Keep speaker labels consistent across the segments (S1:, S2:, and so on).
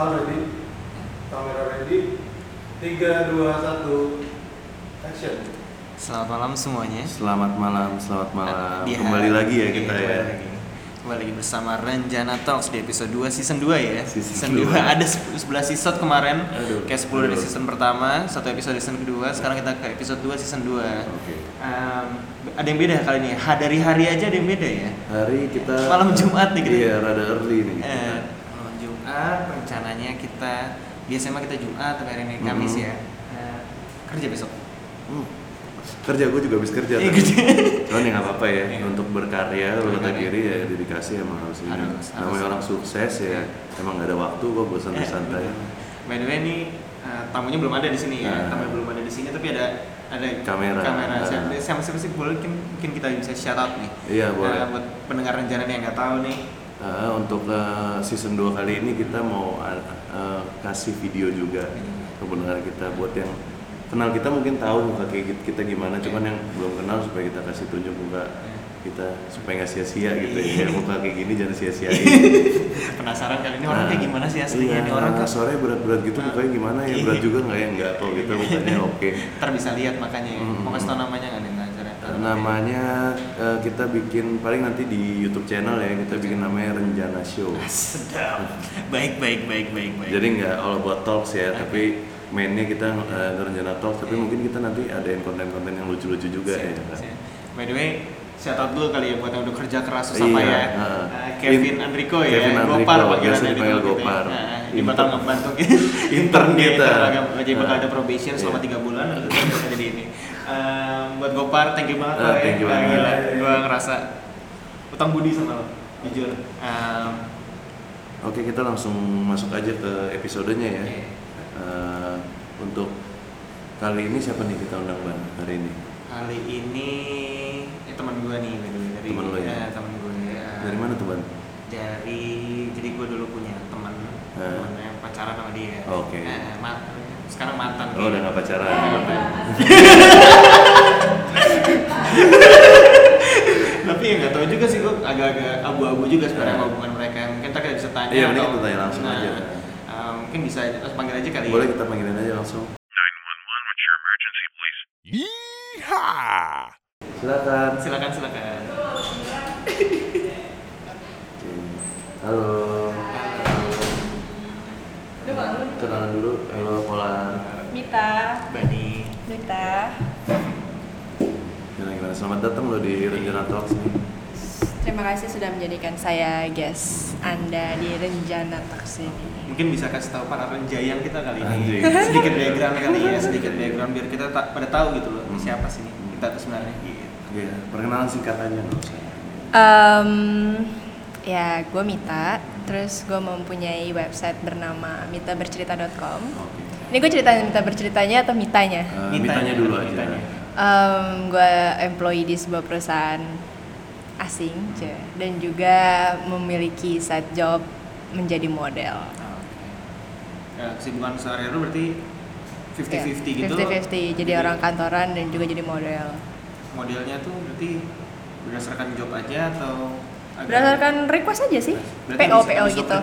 S1: Sound ready, kamera ready, 3, 2, 1, action
S2: Selamat malam semuanya.
S3: Selamat malam, selamat malam.
S2: Di
S3: Kembali lagi ya
S2: iya,
S3: kita
S2: kembali
S3: ya.
S2: lagi. Kembali lagi bersama Renjana Talks di episode 2 season 2 ya.
S3: Season
S2: 2
S3: dua.
S2: ada 11 season kemarin.
S3: Aduh.
S2: Kayak 10 dari
S3: Aduh.
S2: season pertama, satu episode season kedua, sekarang kita ke episode 2 season 2.
S3: Oke.
S2: Em, ada yang beda kali ini. Ha, dari hari aja ada yang beda ya.
S3: Hari kita
S2: Malam Jumat nih kita.
S3: Iya, rada early nih. kita.
S2: Jumat rencananya kita biasanya kita Jumat tapi hari ini Kamis
S3: Mhm.
S2: ya. Eh, kerja besok.
S3: Hmm. Kerja gue juga habis kerja.
S2: Kerja.
S3: Cuman ya nggak apa-apa ya.
S2: Iya.
S3: Untuk berkarya, berkata diri ya dedikasi emang harus ini. Namanya orang sukses ya. Emang nggak ada waktu kok buat santai-santai.
S2: Eh, By the way ini eh, tamunya belum ada di sini ya.
S3: Nah.
S2: Tamunya belum ada di sini tapi ada ada
S3: Kamera.
S2: Kamera.
S3: Nah.
S2: Siapa, siapa, sih boleh mungkin, mungkin kita bisa shout out nih.
S3: Iya, boleh.
S2: Eh, buat pendengar rencana yang nggak tahu nih.
S3: Eh, untuk eh, season 2 kali ini kita mau eh, kasih video juga ke pendengar kita buat yang kenal kita mungkin tahu muka kayak kita, gimana cuman yang belum kenal supaya kita kasih tunjuk muka kita supaya nggak sia-sia gitu ya muka kayak gini jangan sia-siain
S2: Penasaran kali ini orang kayak gimana sih aslinya
S3: iya,
S2: orang kan
S3: sore berat-berat gitu mukanya gimana ya berat juga nggak ya nggak kok gitu mukanya oke
S2: ntar bisa lihat makanya. ya.
S3: Hmm.
S2: Mau kasih tau namanya nggak nih?
S3: Namanya eh, kita bikin paling nanti di YouTube channel ya kita bikin namanya Renjana Show
S2: Sedap. Baik baik baik baik baik.
S3: Jadi nggak all about talks ya, tapi mainnya kita uh, rencana talks, tapi mungkin kita nanti adain konten-konten yang lucu-lucu juga
S2: Siap,
S3: ya.
S2: siap. By the way, shout out dulu kali ya buat yang udah kerja keras susah
S3: Iya,
S2: ya. Uh, Kevin
S3: In-
S2: Andriko ya,
S3: Kevin Andriko,
S2: Gopar panggilannya di
S3: Gopar.
S2: Nah, dia
S3: Intern.
S2: bakal ngebantu kita.
S3: Intern kita.
S2: Jadi bakal
S3: Nah.
S2: ada probation selama
S3: Iya.
S2: 3 bulan lalu kita bisa jadi ini. Um, buat Gopar, thank you banget ya.
S3: thank you banget.
S2: Gila, gua ngerasa utang budi sama lo, jujur. Um,
S3: Oke kita langsung masuk aja ke episodenya ya.
S2: Oke.
S3: Uh, untuk kali ini siapa nih kita undang ban hari ini?
S2: kali ini eh, teman gue nih dari
S3: Temen lo ya?
S2: eh, temen gue ya.
S3: Dari mana tuh ban?
S2: dari jadi gue dulu punya teman
S3: Eh.
S2: teman yang pacaran sama dia
S3: Oke.
S2: Eh, ma- sekarang mantan
S3: Oh udah nggak pacaran.
S2: tapi ya nggak tahu juga sih gue agak-agak abu-abu juga sebenarnya sama hubungan mereka mungkin kita bisa tanya
S3: Iya, mending kita tanya langsung
S2: Nah,
S3: aja.
S2: eh, mungkin bisa langsung panggil aja kali ya.
S3: Boleh kita panggilin aja langsung. Silakan.
S2: silakan silakan
S3: Halo. Kenalan dulu. Halo Polan.
S4: Mita,
S2: Bani
S4: Mita.
S3: Gimana gimana? Selamat datang lo di Rencana Talks nih.
S4: Terima kasih sudah menjadikan saya guest Anda di Renjana Taksi ini.
S2: mungkin bisa kasih tahu para renjayang kita kali ini
S3: Anjing.
S2: sedikit background kali ya sedikit background biar kita tak pada tahu gitu loh
S3: Hmm.
S2: siapa sih kita tuh sebenarnya gitu.
S3: Iya, perkenalan singkat aja nggak usah.
S4: Ya, gue Mita. Terus gue mempunyai website bernama mitabercerita.com.
S3: Oke.
S4: Ini gue ceritain Mita berceritanya atau Mitanya?
S3: Eh,
S2: Mitanya,
S3: mitanya dulu aja.
S2: mitanya.
S4: Em, gue employee di sebuah perusahaan asing, Ce. dan juga memiliki side job menjadi model.
S2: Oke. ya, kesibukan sehari-hari lu berarti 50-50 gitu
S4: 50-50, jadi orang kantoran dan juga jadi model.
S2: modelnya tuh berarti berdasarkan job aja atau
S4: Berdasarkan request aja sih,
S2: Berarti
S4: PO PO gitu.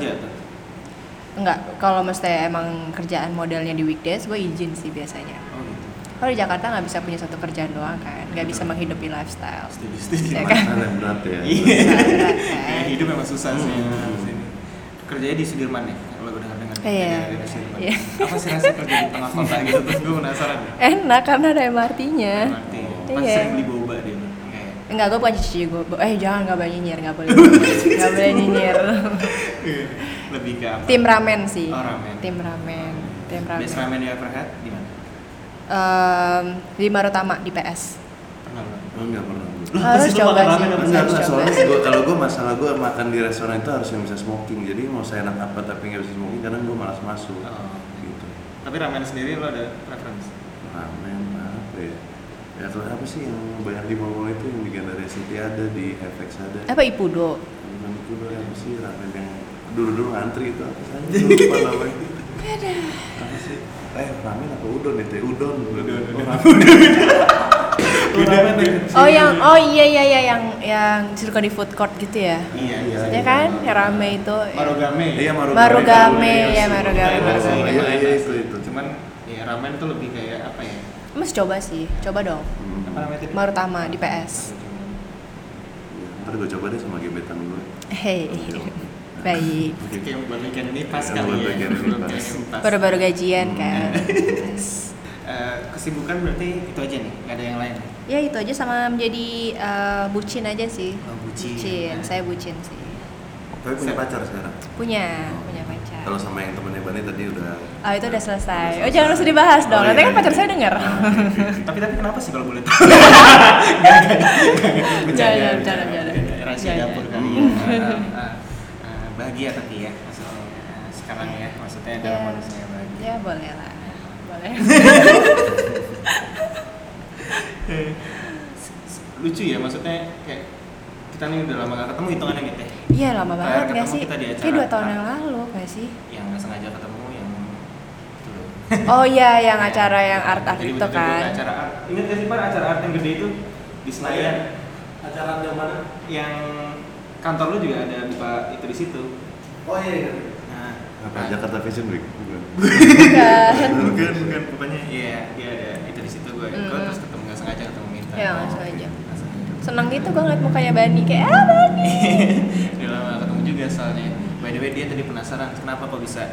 S4: Enggak, kalau mesti emang kerjaan modelnya di weekdays, gue izin sih biasanya.
S2: oh gitu
S4: Kalau di Jakarta nggak bisa punya satu kerjaan doang kan, nggak bisa menghidupi lifestyle.
S2: setuju setuju
S4: Ya kan?
S3: Mana yang berat ya?
S2: Iya. Ya,
S4: kan?
S2: hidup memang susah sih
S3: Hmm.
S2: kerjanya di Sudirman ya kalau gue dengar dengar
S4: Iya. Iya.
S2: apa sih rasa kerja di tengah kota gitu terus gue penasaran
S4: Enak karena ada MRT-nya.
S2: Berarti pasti
S4: Iya.
S2: sering beli kayak
S4: Enggak, gue bukan cuci gue. Eh jangan nggak boleh nyinyir, nggak boleh. Nggak boleh nyinyir.
S2: lebih ke apa
S4: Tim ramen sih.
S2: Oh, ramen.
S4: Tim ramen. Tim ramen.
S2: best ramen you ever had di mana
S4: Em, di Marutama di PS.
S2: pernah belum
S3: Oh, enggak pernah.
S2: Lu
S4: Harus
S2: pasti lu
S4: coba
S2: makan
S4: sih.
S2: ramen apa
S3: Enggak, enggak,
S4: coba.
S3: soalnya gua, kalau gue masalah gue makan di restoran itu harus yang bisa smoking jadi mau saya enak apa tapi nggak bisa smoking kadang gue malas masuk
S2: Oh.
S3: gitu
S2: tapi ramen sendiri lo ada
S3: ya ya kalau apa sih yang banyak di mall itu yang di Gandaria City ada di FX ada
S4: Apa Ipudo?
S3: bukan itu dong apa sih ramen yang dulu dulu ngantri itu apa sih lupa namanya
S4: Ada.
S3: apa sih eh ramen apa udon itu udon
S2: Udon,
S3: Oh,
S2: udon.
S3: ramen.
S2: deh.
S4: Oh yang oh iya iya iya yang yang suka di food court gitu ya.
S2: Iya, iya.
S4: Ya kan? Yang rame itu.
S2: Marugame.
S3: Iya Marugame.
S4: Marugame,
S3: Iya,
S4: ya. Marugame.
S3: Oh,
S2: Marugame.
S3: Iya iya itu itu.
S2: Cuman ya ramen tuh lebih kayak apa ya?
S4: Mas coba sih, coba dong.
S3: Hmm.
S2: Apa namanya tadi?
S4: Marutama di PS.
S3: Iya, Ntar gue coba deh sama gebetan gue.
S4: Hei, baik.
S2: Oke, kayak buat weekend ini pas
S3: Ya,
S2: kali ya.
S4: Baru-baru gajian kan.
S2: Eh, kesibukan berarti itu aja nih, nggak ada yang lain.
S4: ya itu aja sama menjadi eh, bucin aja sih.
S2: Oh, bucin.
S4: saya bucin sih.
S3: Tapi punya pacar sekarang.
S4: Punya, punya pacar.
S3: Kalau sama yang temennya Bani tadi udah.
S4: Oh itu udah selesai. Oh jangan usah dibahas dong.
S3: Oh,
S4: Nanti
S3: iya,
S4: kan pacar
S3: iya.
S4: saya denger.
S2: Tapi tapi kenapa sih kalau boleh tahu?
S4: Jangan, jangan.
S2: Rahasia dapur kali ya.
S3: Hmm.
S2: Eh, eh, eh, bahagia tapi ya maksudnya sekarang ya maksudnya dalam
S4: Ya,
S2: kondisi yang bahagia.
S4: ya boleh lah. Boleh.
S2: Lucu ya maksudnya kayak kita nih udah lama gak ketemu hitungannya gitu ya.
S4: Iya lama
S2: Kayak
S4: banget gak sih?
S2: kita di acara
S4: Kayak dua tahun yang lalu gak sih?
S2: Yang nggak sengaja ketemu yang itu loh.
S4: Oh iya yang acara yang art art
S2: Jadi
S4: itu kan.
S2: Acara art. Ingat gak sih Pak acara art yang gede itu di Senayan?
S1: Acara yang mana?
S2: Yang kantor lu juga ada buka itu di situ.
S1: Oh iya. iya.
S2: Nah,
S3: Apa Jakarta Fashion Week? Bukan.
S4: Bukan.
S2: bukan bukan pokoknya iya dia ada itu di situ gue
S4: Mm.
S2: gue terus ketemu nggak sengaja ketemu Minta
S4: Iya, nggak sengaja. Seneng gitu gue ngeliat mukanya Bani kayak ah Bani.
S2: udah lama ketemu juga soalnya by the way dia tadi penasaran kenapa kok bisa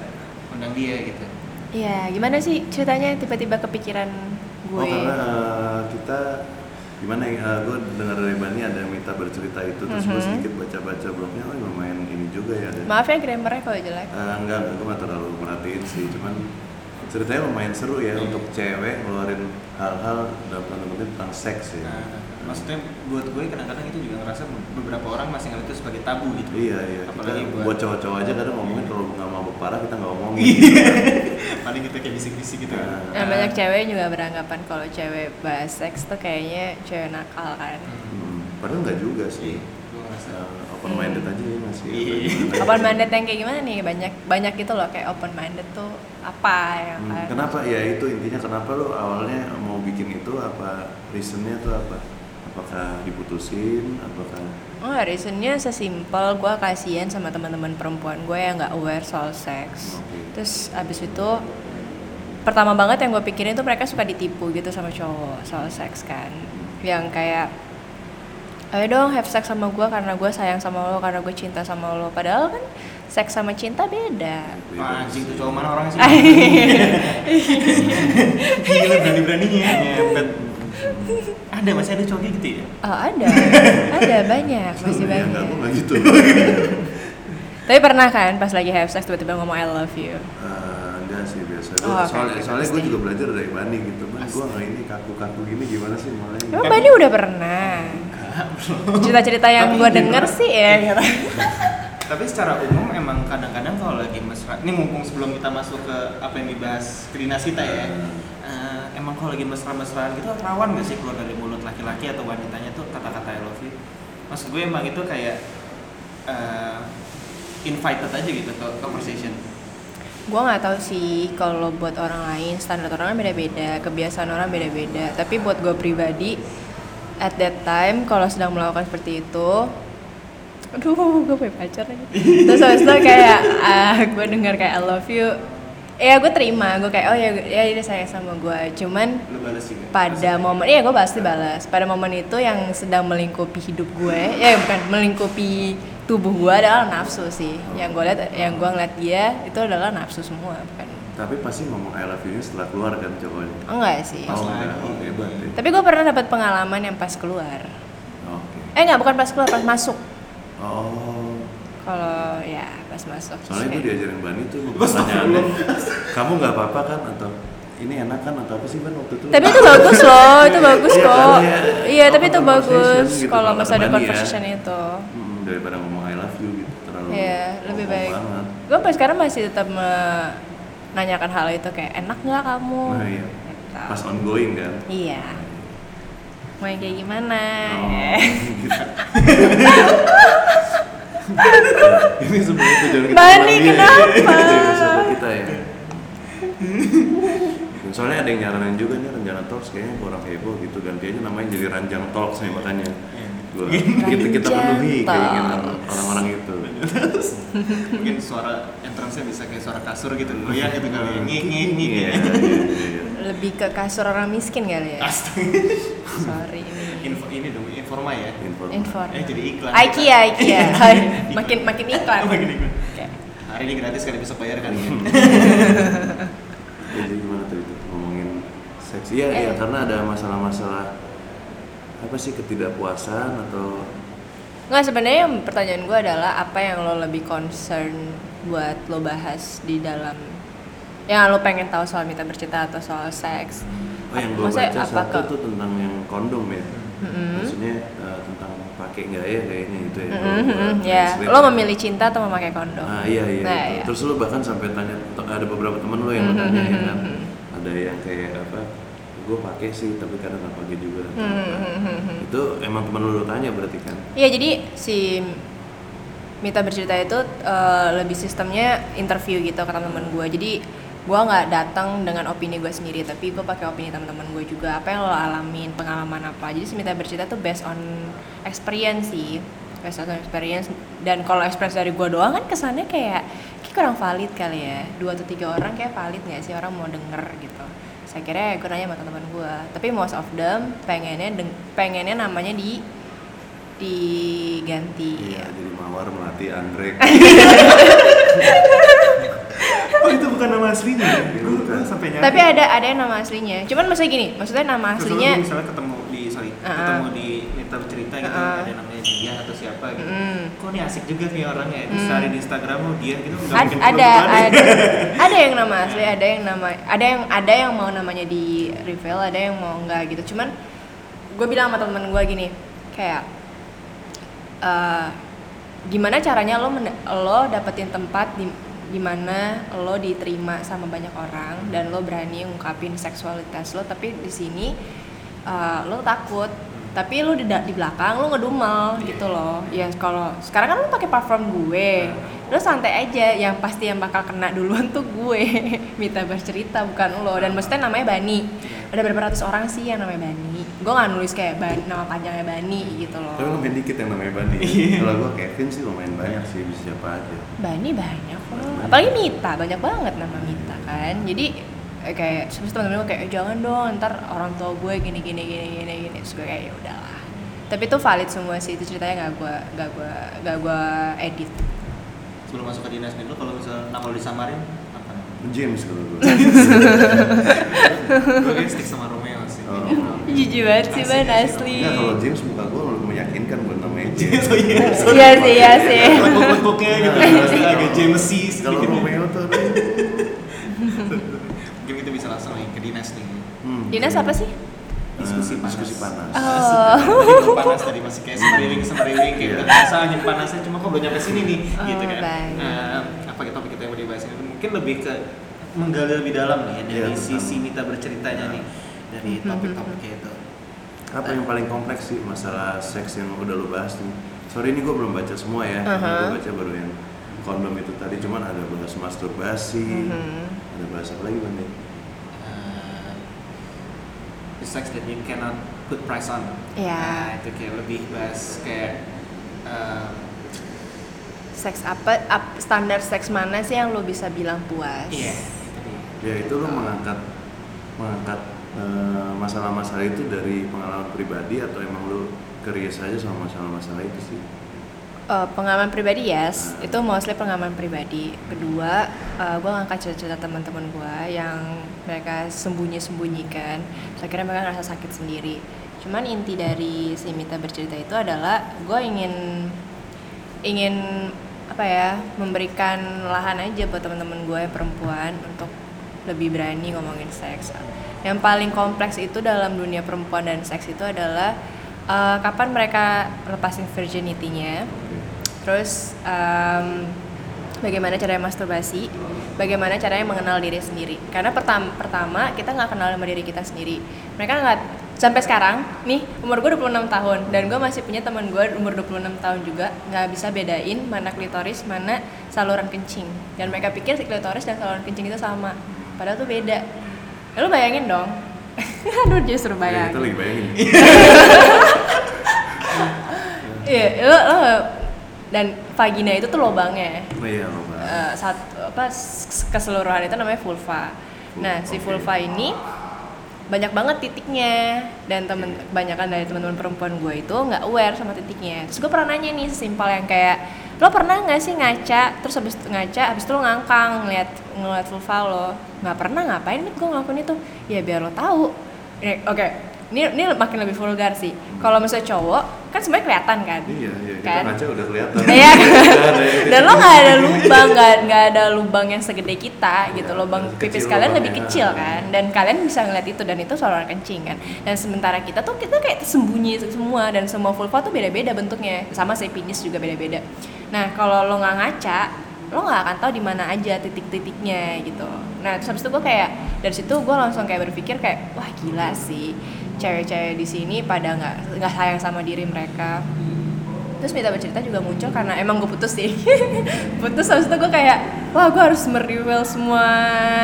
S2: undang dia gitu
S4: Iya gimana sih ceritanya tiba-tiba kepikiran gue.
S3: Oh karena uh, kita gimana ya? gue dengar dari Bani ada yang minta bercerita itu terus gue
S4: Mhm.
S3: sedikit baca-baca blognya oh lumayan ini juga ya ada.
S4: Maaf ya grammarnya kalau jelek.
S3: Eh, enggak, enggak, gue gak terlalu merhatiin sih, cuman ceritanya lumayan seru ya untuk cewek ngeluarin hal-hal dalam tanda kutip tentang seks ya.
S2: nah, maksudnya buat gue kadang-kadang itu juga ngerasa beberapa orang masih ngeliat itu sebagai tabu gitu
S3: Iya iya.
S2: apalagi
S3: kita
S2: buat,
S3: buat cowok-cowok aja kadang ngomongin kalau nggak mabuk parah kita nggak ngomongin.
S2: paling kita kayak bisik-bisik gitu
S3: Nah.
S4: Nah, banyak cewek juga beranggapan kalau cewek bahas seks tuh kayaknya cewek nakal kan.
S3: Hmm, padahal nggak juga sih.
S2: Iya, ngerasa
S3: Eh, open minded aja ya masih.
S2: Iya.
S4: Open minded yang kayak gimana nih? Banyak banyak gitu loh kayak open minded tuh apa ya
S3: Hmm, kenapa ya itu intinya kenapa lo awalnya mau bikin itu apa reasonnya tuh apa? Apakah diputusin? Apakah
S4: Oh, reasonnya sesimpel gue kasihan sama teman-teman perempuan gue yang nggak aware soal seks.
S3: Oke.
S4: Terus abis itu pertama banget yang gue pikirin tuh mereka suka ditipu gitu sama cowok soal seks kan. Yang kayak ayo dong have sex sama gue karena gue sayang sama lo karena gue cinta sama lo. Padahal kan seks sama cinta beda.
S2: Wah, anjing tuh cowok mana orangnya sih gila berani-beraninya nyepet ada masih ada cowok gitu ya
S4: Oh ada, ada banyak, masih
S3: Ya,
S4: banyak.
S3: enggak, gue nggak gitu.
S4: Tapi pernah kan pas lagi have sex tiba-tiba ngomong I love you.
S3: Eh, enggak sih biasa.
S4: Oh, oke,
S3: soalnya soalnya gue juga belajar dari Bani gitu. Man, gue nggak ini kaku-kaku gini gimana sih mulai?
S4: Emang Bani udah pernah. Cerita-cerita yang gue denger sih ya. gitu.
S2: tapi secara umum emang kadang-kadang kalau lagi mesra ini mumpung sebelum kita masuk ke apa yang dibahas ke dinas kita ya eh, emang kalau lagi mesra-mesraan gitu rawan gak sih keluar dari mulut laki-laki atau wanitanya tuh kata-kata I love you maksud gue emang itu kayak eh, invited aja gitu ke conversation
S4: gue nggak tahu sih kalau buat orang lain standar orang kan beda-beda, kebiasaan orang beda-beda. Tapi buat gue pribadi, at that time kalau sedang melakukan seperti itu, aduh gue punya pacar lagi. Terus habis itu kayak ah, gue dengar kayak I love you, ya gue terima, gue kayak oh ya ya dia sayang sama gue. Cuman
S2: lu balas juga
S4: pada momen iya gue pasti balas pada momen itu yang sedang melingkupi hidup gue ya bukan melingkupi tubuh gue adalah nafsu sih yang gue lihat yang gue ngeliat dia itu adalah nafsu semua bukan
S3: Tapi pasti ngomong I love you setelah keluar kan cowoknya.
S4: enggak sih
S3: oh, enggak. Oh, hebat ya.
S4: tapi gue pernah dapat pengalaman yang pas keluar
S3: Oke.
S4: eh enggak bukan pas keluar pas masuk
S3: Oh.
S4: kalau ya pas masuk
S3: Soalnya gue diajarin Bani tuh pertanyaannya, kamu nggak apa-apa kan atau ini enak kan atau apa sih Ban waktu itu?
S4: tapi itu bagus loh itu bagus
S3: Iya,
S4: kok
S3: kan, ya.
S4: iya tapi itu bagus
S3: gitu,
S4: kalau masih ada
S3: ya.
S4: conversation itu
S3: Hmm, daripada ngomong I love you gitu terlalu.
S4: Iya, lebih baik.
S3: Banget.
S4: Gue sampai sekarang masih tetap menanyakan hal itu kayak enak nggak kamu?
S3: Nah, iya.
S4: Gitu.
S3: Pas ongoing kan.
S4: Iya. Mau yang kayak gimana?
S3: Oh, gitu. ini sebenarnya tujuan kita
S4: Bani,
S3: ya.
S4: kenapa?
S3: Kita ya. soalnya ada yang nyaranin juga nih Ranjana Talks kayaknya kurang heboh gitu ganti aja namanya jadi Ranjang Talks nih makanya
S2: Iya.
S3: gua, kita kita penuhi keinginan orang-orang itu
S2: mungkin suara entrance-nya bisa kayak suara kasur gitu goyang gitu kali ya ngik ngik ngik
S3: Iya, iya, iya.
S4: Lebih ke kasur orang miskin kali ya.
S2: Astaga.
S4: Sorry ini.
S2: Info ini dong informa ya
S3: Informa.
S4: Inform.
S2: eh jadi iklan
S4: IKEA, IKEA. makin makin iklan.
S2: Oh, makin iklan.
S4: Oke.
S2: hari ini gratis kali besok bayar kali ya
S3: Ya, jadi gimana tuh ngomongin seks iya iya
S4: Eh.
S3: karena ada masalah-masalah apa sih ketidakpuasan atau
S4: Nggak sebenarnya yang pertanyaan gue adalah apa yang lo lebih concern buat lo bahas di dalam yang lo pengen tahu soal mita bercerita atau soal seks.
S3: oh yang gue baca
S4: apa
S3: satu
S4: ke-
S3: tuh tentang yang kondom ya
S4: Mm-mm.
S3: maksudnya eh, tentang pakai nggak ya kayaknya itu ya kalau
S4: Mm-mm,
S3: gua
S4: ya,
S3: translate
S4: lo
S3: ya.
S4: memilih cinta atau memakai kondom?
S3: Ah iya iya.
S4: Nah, iya.
S3: Terus lu bahkan sampai tanya ada beberapa temen lu yang
S4: Mhm,
S3: tanya ya
S4: mhm,
S3: kan.
S4: mhm.
S3: Ada yang kayak apa? Gue pakai sih tapi kadang nggak pakai juga. atau
S4: Hmm,
S3: apa.
S4: hmm, hmm, hmm.
S3: Itu emang temen lu, lu tanya berarti kan?
S4: Iya jadi si Mita bercerita itu eh, lebih sistemnya interview gitu ke teman-teman gue. Jadi gue nggak datang dengan opini gue sendiri, tapi gue pakai opini teman-teman gue juga. Apa yang lo alamin, pengalaman apa. Jadi si Mita bercerita tuh based on experience sih, based on experience. Dan kalau experience dari gue doang kan kesannya kayak kayak kurang valid kali ya. Dua atau tiga orang kayak valid nggak sih orang mau denger gitu. Saya kira gue nanya sama teman gue, tapi most of them pengennya pengennya namanya di diganti.
S3: Iya. Jadi mawar melati anggrek.
S2: oh itu bukan nama aslinya ya?
S3: Bukan.
S2: gua sampai nyari
S4: Tapi ada ada yang nama aslinya. Cuman maksudnya gini, maksudnya nama
S2: Terus
S4: aslinya
S2: lu misalnya ketemu di sorry
S4: Ah, ah.
S2: ketemu di Nita bercerita gitu
S4: Ah, ah.
S2: ada namanya dia atau siapa gitu
S4: Mm.
S2: kok ini asik juga nih orangnya terus
S4: Mm.
S2: cari di Instagram oh dia gitu nggak
S4: ad-
S2: mungkin
S4: ada ada ada yang nama asli, ada yang nama ada yang ada yang mau namanya di reveal, ada yang mau enggak gitu. Cuman gue bilang sama temen gue gini, kayak eh, gimana caranya lo lo dapetin tempat di di mana lo diterima sama banyak orang dan lo berani ngungkapin seksualitas lo tapi di sini eh, lo takut. Tapi lo di, di belakang lo ngedumel gitu loh. Ya kalau sekarang kan lo pakai platform gue. Lo santai aja yang pasti yang bakal kena duluan tuh gue. Minta bercerita bukan lo. Dan maksudnya namanya Bani. Ada berapa ratus orang sih yang namanya Bani gue nggak nulis kayak Ban- nama panjangnya Bani gitu loh.
S3: Tapi lumayan dikit yang namanya Bani.
S2: Iya.
S3: Kalau gue Kevin sih lumayan banyak sih bisa siapa aja.
S4: Bani banyak kok. Apalagi Mita banyak banget nama Mita kan. Jadi eh, kayak terus teman-teman gue kayak "Eh, jangan dong ntar orang tua gue gini gini gini gini gini. Terus gue kayak ya udahlah. Tapi itu valid semua sih itu ceritanya nggak gue nggak gue nggak gue edit.
S2: Sebelum masuk ke dinas nih lu kalau misalnya nama lu disamarin apa? Namanya
S3: James kalau gue.
S2: gue kayak stick sama Romeo
S4: jujur banget sih ban asli
S3: Enggak kalau James muka gue meyakinkan buat namanya James.
S2: oh iya
S4: iya sih iya sih
S2: lekuk-lekuknya gitu agak Jamesy
S3: Kalau Romeo tuh aduh.
S2: mungkin kita bisa langsung ke dinas nih
S3: Hmm.
S4: Dinas apa sih
S2: Diskusi
S3: Eh,
S2: panas.
S3: Diskusi panas.
S4: Oh.
S2: Tadi panas tadi masih kayak semeriwing semeriwing kayak udah biasa angin panasnya cuma kok belum nyampe sini nih
S4: Oh,
S2: gitu kan.
S4: baik.
S2: Nah, apa topik kita yang mau dibahas ini mungkin lebih ke menggali lebih dalam nih ya dari
S3: Iya,
S2: sisi Mita berceritanya nih dari topik-topiknya itu.
S3: Apa yang paling kompleks sih masalah seks yang udah lo bahas nih? Sorry ini gue belum baca semua ya,
S4: Aha.
S3: gue baca baru yang kondom itu tadi cuman ada bahas masturbasi,
S4: Mhm.
S3: ada bahas apa lagi bang?
S2: Uh, the sex that you cannot put price on.
S4: Iya.
S2: Nah, itu kayak lebih bahas kayak uh,
S4: seks apa ap- standar seks mana sih yang lo bisa bilang puas
S2: iya. dia.
S3: Ya itu lo mengangkat mengangkat eh, masalah-masalah itu dari pengalaman pribadi atau emang lo curious aja sama masalah-masalah itu sih?
S4: Eh, pengalaman pribadi yes, itu mostly pengalaman pribadi. Kedua, gue ngangkat cerita-cerita teman-teman gue yang mereka sembunyi-sembunyikan. Saya kira mereka ngerasa sakit sendiri. Cuman inti dari si Mita bercerita itu adalah gue ingin ingin apa ya memberikan lahan aja buat teman-teman gue yang perempuan untuk lebih berani ngomongin seks. Yang paling kompleks itu dalam dunia perempuan dan seks itu adalah eh, kapan mereka lepasin virginity-nya, terus em, bagaimana caranya masturbasi, bagaimana caranya mengenal diri sendiri. Karena pertama, pertama kita nggak kenal sama diri kita sendiri. Mereka nggak sampai sekarang nih umur gue 26 tahun dan gue masih punya teman gue umur 26 tahun juga nggak bisa bedain mana klitoris mana saluran kencing dan mereka pikir klitoris dan saluran kencing itu sama padahal tuh beda lu bayangin dong aduh justru
S3: Ya,
S4: bayangin
S3: kita lagi bayangin.
S4: Iya, lo, lo dan vagina itu tuh lobangnya.
S3: Oh iya, lupa.
S4: Eh, satu apa keseluruhan itu namanya vulva. Nah, si vulva ini banyak banget titiknya dan temen kebanyakan dari teman-teman perempuan gue itu nggak aware sama titiknya. Terus gue pernah nanya nih sesimpel yang kayak lo pernah nggak sih ngaca? Terus habis ngaca habis itu lo ngangkang ngeliat ngeliat vulva lo. Nggak pernah ngapain nih gue ngelakuin itu? Ya biar lo tahu. Ini- oke. Ini ini makin lebih vulgar sih. Kalau misalnya cowok kan sebenarnya kelihatan kan
S3: Iya, iya, kita
S4: Kan?
S3: ngaca udah kelihatan.
S4: Iya. Dan lo nggak ada lubang, nggak nggak ada lubang yang segede kita gitu.
S3: Iya,
S4: Lubang
S3: kecil
S4: pipis kalian lebih kecil kan, dan kalian bisa ngeliat itu dan itu saluran kencing kan. Dan sementara kita tuh kita kayak sembunyi semua dan semua vulva tuh beda-beda bentuknya, sama si penis juga beda-beda. Nah kalau lo nggak ngaca, lo nggak akan tahu di mana aja titik-titiknya gitu. Nah terus habis itu gue kayak dari situ gue langsung kayak berpikir kayak wah gila sih cewek-cewek di sini pada nggak nggak sayang sama diri mereka. Terus minta bercerita juga muncul karena emang gue putus sih. Putus habis itu gue kayak wah gue harus meriwil semua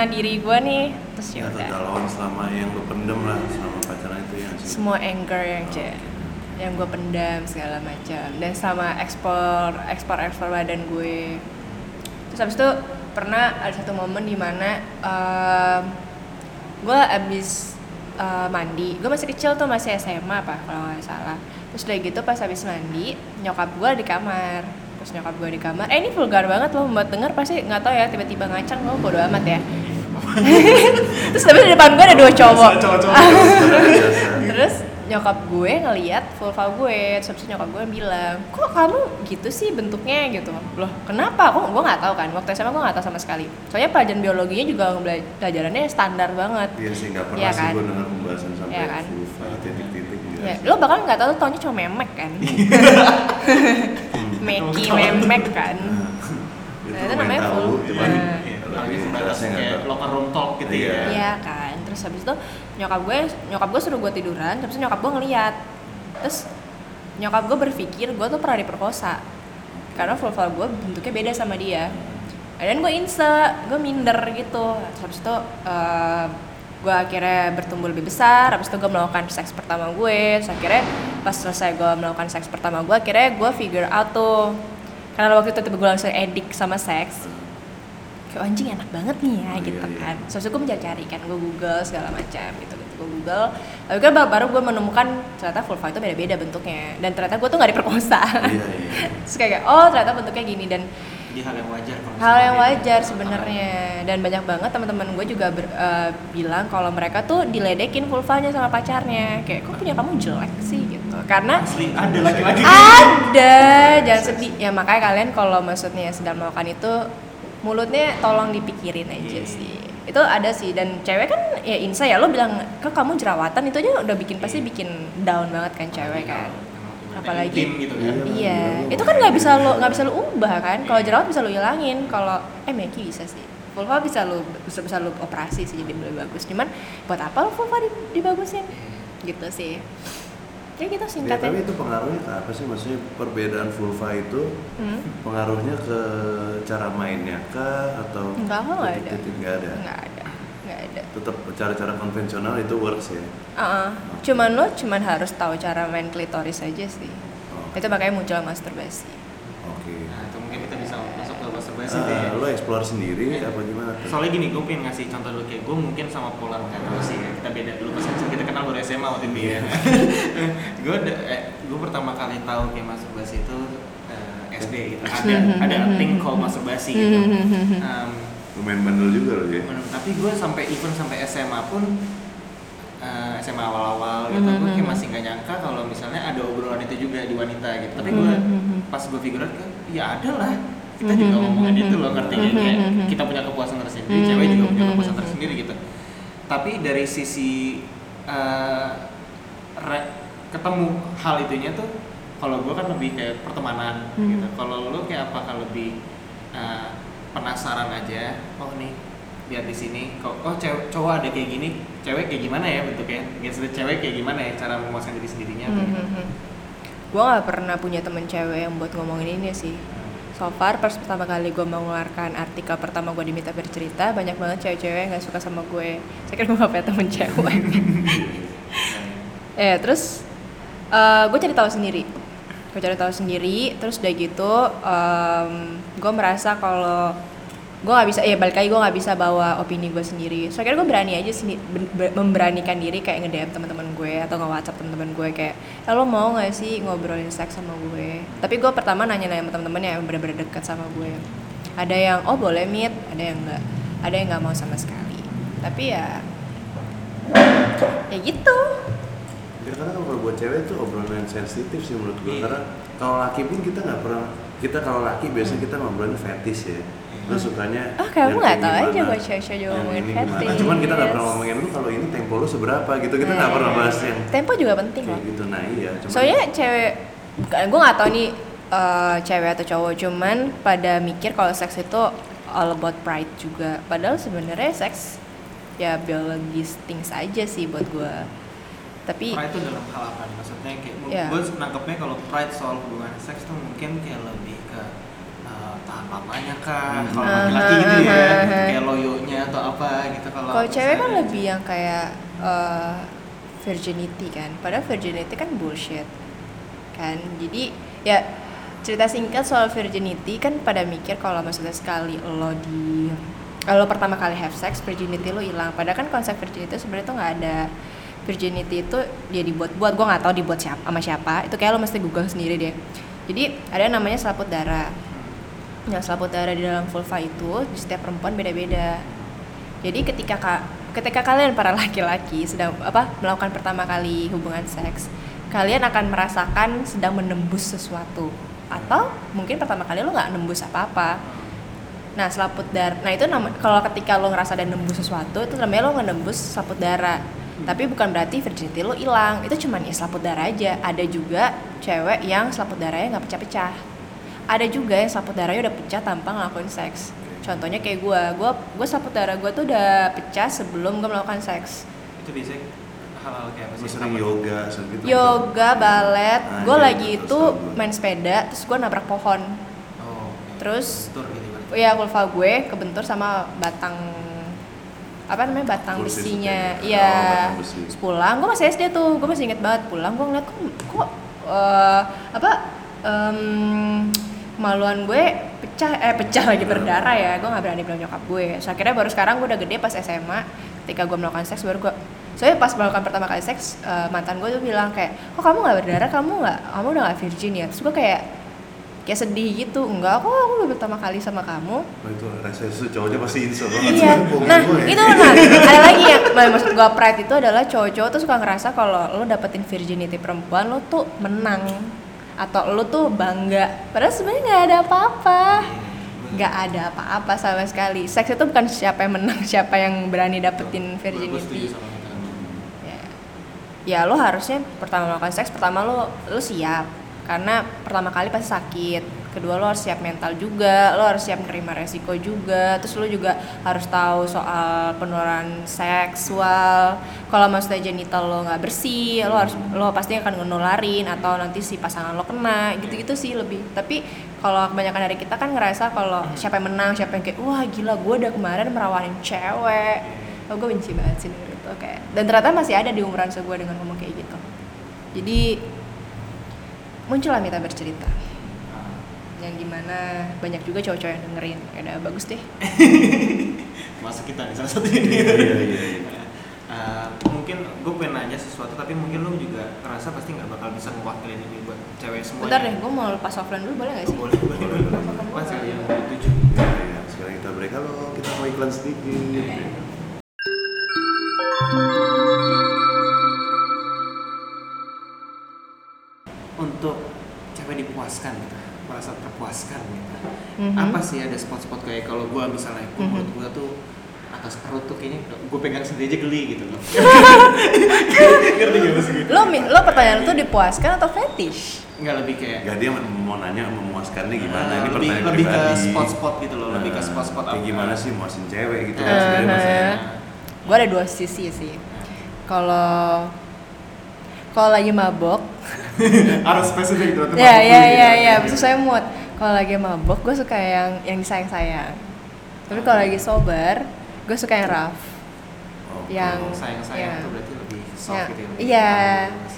S4: diri gue nih. Terus ya udah.
S3: galauan selama yang lu pendem lah selama pacaran itu ya sih.
S4: semua anger yang cek yang gue pendam segala macam. Dan sama ekspor ekspor ekspor badan gue. Terus habis itu pernah ada satu momen di mana um, gue abis uh, mandi. Gue masih kecil tuh masih SMA apa kalau nggak salah. Terus udah gitu pas habis mandi nyokap gue di kamar. Terus nyokap gue di kamar. Eh ini vulgar banget loh buat denger pasti nggak tahu ya tiba-tiba ngacang lo bodo amat ya. Terus tapi di depan gue ada dua cowok. terus nyokap gue ngeliat vulva gue terus habis nyokap gue bilang kok kamu gitu sih bentuknya gitu loh kenapa aku gue nggak tahu kan waktu SMA gue nggak tahu sama sekali soalnya pelajaran biologinya juga pelajarannya standar banget
S3: Iya sih nggak pernah
S4: Iya
S3: sih
S4: kan?
S3: gue dengar pembahasan sampai
S4: Iya kan?
S3: vulva titik-titik gitu.
S4: ya lo bakal nggak tahu taunya cuma memek kan meki memek kan
S3: Itu
S4: Nah, itu
S3: lumayan
S4: namanya vulva.
S3: cuman
S4: Nah.
S2: Iya,
S3: tahu.
S2: locker room talk gitu
S3: Iya.
S2: ya.
S4: Iya kan, terus habis itu nyokap gue nyokap gue suruh gue tiduran, terus nyokap gue ngeliat, terus nyokap gue berpikir gue tuh pernah diperkosa. Karena vulva gue bentuknya beda sama dia. Dan gue inse, gue minder gitu. Terus habis itu eh, gue akhirnya bertumbuh lebih besar, habis itu gue melakukan seks pertama gue, terus akhirnya pas selesai gue melakukan seks pertama gue, akhirnya gue figure out tuh. Karena waktu itu tiba gue langsung edik sama seks kayak "Oh, anjing enak banget nih ya
S3: Oh,
S4: gitu
S3: iya, iya.
S4: kan. Terus gue mencari-cari kan gue google segala macam gitu gitu gue google. Tapi kan baru, gue menemukan ternyata vulva itu beda-beda bentuknya. Dan ternyata gue tuh nggak diperkosa.
S3: Iya iya.
S4: terus kayak oh ternyata bentuknya gini. Dan
S2: Jadi hal yang wajar kalau
S4: hal yang
S2: misalnya
S4: wajar sebenarnya. Dan banyak banget teman-teman gue juga ber- eh, bilang kalau mereka tuh diledekin vulvanya sama pacarnya. Kayak kok punya kamu jelek sih? Gitu. Karena
S2: Asli ada laki-laki
S4: ada! Jangan sedih. Ya makanya kalian kalau maksudnya sedang melakukan itu mulutnya tolong dipikirin aja
S2: Iya.
S4: sih. itu ada sih dan cewek kan ya insa ya lo bilang ke kamu jerawatan itu aja udah bikin pasti bikin down banget kan cewek kan. Apalagi-
S2: tim gitu kan.
S3: Iya.
S4: iya itu kan nggak bisa lo nggak bisa lo ubah kan. Kalau jerawat bisa lo hilangin kalau eh Meki bisa sih. Vulva bisa lo bisa, bisa lo operasi sih jadi lebih bagus. Cuman buat apa lo vulva di- dibagusin? Gitu sih ya gitu
S3: Ya,
S4: singkatnya
S3: tapi itu pengaruhnya ke apa sih? Maksudnya perbedaan vulva itu
S4: Hmm.
S3: pengaruhnya ke cara mainnya kah atau
S4: Enggak, kok nggak ada.
S3: titik-titik nggak ada.
S4: nggak ada ada
S3: Tetap cara-cara konvensional itu works ya.
S4: Uh-uh. cuman lo cuman harus tahu cara main klitoris aja sih
S3: Oh,
S4: itu makanya muncul masturbasi
S3: Oke
S2: itu mungkin kita bisa masuk
S3: Ah,
S2: deh.
S3: lo explore sendiri apa gimana tuh?
S2: Soalnya gini, gue pengen ngasih contoh dulu kayak gue mungkin sama Polar kan dulu sih ya. Kita beda dulu pas kecil kita kenal baru SMA waktu itu ya. gue eh, gue pertama kali tahu kayak masturbasi itu eh, SD gitu. Ada ada thing called masturbasi gitu. Um,
S3: Lumayan bandel juga lo ya.
S2: Tapi gue sampai even sampai SMA pun eh, SMA awal-awal gitu gue kayak masih nggak nyangka kalau misalnya ada obrolan itu juga di wanita gitu tapi gue pas gue figure out kan ya ada lah kita juga ngomongin itu loh ngerti nggak? kayak kita punya kepuasan tersendiri cewek juga punya kepuasan tersendiri gitu. Tapi dari sisi re- ketemu hal itunya tuh kalau gue kan lebih kayak pertemanan gitu. Kalau lo kayak apakah lebih eh, penasaran aja oh nih lihat di sini kok oh cewek cowok ada kayak gini cewek kayak gimana ya bentuknya? Gitu cewek kayak gimana ya cara memuaskan diri sendirinya apa gitu.
S4: gue nggak pernah punya temen cewek yang buat ngomongin ini sih so far pas pertama kali gue mengeluarkan artikel pertama gue diminta bercerita banyak banget cewek-cewek yang nggak suka sama gue. Saya kira gue gak punya temen cewek. Ya terus gue cari tahu sendiri. Gue cari tahu sendiri terus udah gitu gue merasa kalau gue nggak bisa ya balik lagi gue nggak bisa bawa opini gue sendiri. So akhirnya gue berani aja sini ber- memberanikan diri kayak nge DM teman-teman gue atau nge WhatsApp teman-teman gue kayak "Eh, lo mau nggak sih ngobrolin seks sama gue? Tapi gue pertama nanya nanya sama teman-teman yang bener-bener dekat sama gue. Ada yang oh boleh meet ada yang nggak. Ada yang nggak mau sama sekali. Tapi ya ya gitu.
S3: Karena kalau buat cewek itu obrolan yang sensitif sih menurut gue
S2: Iya.
S3: karena kalau laki pun kita nggak pernah kita kalau laki biasanya kita ngobrolin fetish ya. Lu sukanya
S4: Oh, kamu nggak tahu aja gue cewek-cewek juga
S3: yang
S4: ngomongin fetish.
S3: Cuman kita nggak pernah ngomongin lu kalau ini tempo lu seberapa gitu. Kita nggak
S4: Nah,
S3: pernah bahas yang
S4: tempo juga penting loh
S3: kayak gitu. Nah iya. Cuman
S4: soalnya cewek gue nggak tahu nih eh, cewek atau cowok cuman pada mikir kalau seks itu all about pride juga padahal sebenarnya seks ya biologis things aja sih buat gue tapi
S2: Pride itu dalam hal apa? Maksudnya kayak
S4: Iya.
S2: gue nangkepnya kalau pride soal hubungan seks tuh mungkin kayak lebih uh, lamanya kah?
S3: Hmm.
S2: Kalau
S4: Aha,
S2: laki-laki gitu ya, kayak loyonya atau apa gitu kalau
S4: kalau cewek kan lebih yang kayak eh, virginity kan. Padahal virginity kan bullshit kan. Jadi ya cerita singkat soal virginity kan pada mikir kalau maksudnya sekali lo di kalau pertama kali have sex virginity lo hilang. Padahal kan konsep virginity itu sebenarnya tuh nggak ada. Virginity itu dia dibuat-buat gue nggak tahu dibuat siapa sama siapa. Itu kayak lo mesti google sendiri deh. Jadi ada namanya selaput darah yang selaput darah di dalam vulva itu di setiap perempuan beda-beda jadi ketika ka- ketika kalian para laki-laki sedang apa melakukan pertama kali hubungan seks, kalian akan merasakan sedang menembus sesuatu atau mungkin pertama kali lo nggak nembus apa-apa. Nah selaput darah, nah itu nama kalau ketika lo ngerasa ada nembus sesuatu itu namanya lo nembus selaput darah. Tapi bukan berarti virginity lo hilang, itu cuman ya selaput darah aja. Ada juga cewek yang selaput darahnya nggak pecah-pecah. Ada juga yang selaput darahnya udah pecah tanpa ngelakuin seks. Contohnya kayak gue, gue gue selaput darah gue tuh udah pecah sebelum gue melakukan seks.
S2: itu biasanya hal-hal kayak apa
S3: sering yoga segitu.
S4: Yoga, balet,
S3: Ah,
S4: gue
S3: iya,
S4: lagi
S3: itu
S4: itu main sepeda, terus gue nabrak pohon.
S2: Oh, oke.
S4: Terus
S2: gitu kan.
S4: ya vulva gue kebentur sama batang apa namanya batang
S3: Kursi
S4: besinya
S3: sepeda.
S4: iya
S3: Oh, batang besi.
S4: Pulang gue masih SD tuh gue masih inget banget pulang gue ngeliat kok kok eh, apa em, kemaluan gue pecah eh pecah lagi berdarah ya. Gue nggak berani bilang nyokap gue. So, akhirnya baru sekarang gue udah gede pas SMA ketika gue melakukan seks baru gue soalnya pas melakukan pertama kali seks eh, mantan gue tuh bilang kayak kok kamu nggak berdarah? Kamu nggak kamu udah nggak virgin ya? Terus gue kayak kayak sedih gitu. Enggak kok aku baru pertama kali sama kamu.
S3: Oh, itu rasa itu cowoknya pasti insya banget.
S4: Iya.
S3: Sih.
S4: nah
S3: Gue ya.
S4: itu nah ada lagi yang nah, maksud gue pride itu adalah cowok-cowok tuh suka ngerasa kalau lo dapetin virginity perempuan lo tuh menang atau lo tuh bangga. Padahal sebenarnya nggak ada apa-apa. Nggak ada apa-apa sama sekali. Seks itu bukan siapa yang menang siapa yang berani dapetin virginity. Ya, ya lo harusnya pertama melakukan seks pertama lo lo siap. Karena pertama kali pasti sakit kedua lo harus siap mental juga lo harus siap menerima resiko juga. Terus lo juga harus tahu soal penularan seksual. Kalau maksudnya genital lo nggak bersih lo harus lo pasti akan ngenularin atau nanti si pasangan lo kena. Gitu-gitu sih lebih. Tapi kalau kebanyakan dari kita kan ngerasa kalau siapa yang menang siapa yang kayak wah gila gue udah kemarin merawanin cewek. Oh gue benci banget sih denger itu kayak dan ternyata masih ada di umuran segue dengan ngomong kayak gitu. Jadi muncullah Mita bercerita yang di mana banyak juga cowok-cowok yang dengerin ya udah bagus deh
S2: Masuk kita nih salah satu ini.
S3: Iya, iya, iya.
S2: Eh, mungkin gue pengen nanya sesuatu tapi mungkin lu juga ngerasa pasti nggak bakal bisa mewakilin ini buat cewek semua.
S4: bentar deh gue mau lepas offline dulu boleh gak sih
S2: Boleh, boleh, boleh. Apa sih yang dituju?
S3: Iya, iya. Sekarang kita break. Halo, kita mau iklan sedikit.
S2: Untuk cewek dipuaskan gitu, merasa terpuaskan gitu.
S4: Mhm.
S2: Apa sih ada spot-spot kayak kalau gua misalnya, gua
S4: Mhm.
S2: menurut gua tuh atas perut tuh kayaknya gue pegang sendiri aja geli gitu loh. Ngerti gak maksud gue?
S4: lo lo pertanyaan itu dipuaskan atau fetish
S2: Enggak lebih kayak
S3: Gak dia mau nanya memuaskannya gimana?
S2: eh,
S3: Ini
S2: lebih,
S3: pertanyaan
S2: lebih ke spot-spot gitu loh, lebih ke
S3: Nah,
S2: spot-spot
S3: kayak
S2: apa.
S3: gimana sih muasin cewek gitu kan sebenarnya maksudnya.
S4: gue ada dua sisi sih kalau kalau lagi mabok
S2: Harus spesifik tuh.
S4: ya ya ya ya. Bisa saya mood. Kalau lagi mabok gue suka yang yang disayang-sayang. Tapi kalau lagi sober gue suka yang rough.
S3: Oke.
S4: yang
S2: sayang-sayang
S4: ya.
S2: tuh berarti lebih soft
S4: Ya,
S2: gitu ya.
S4: iya.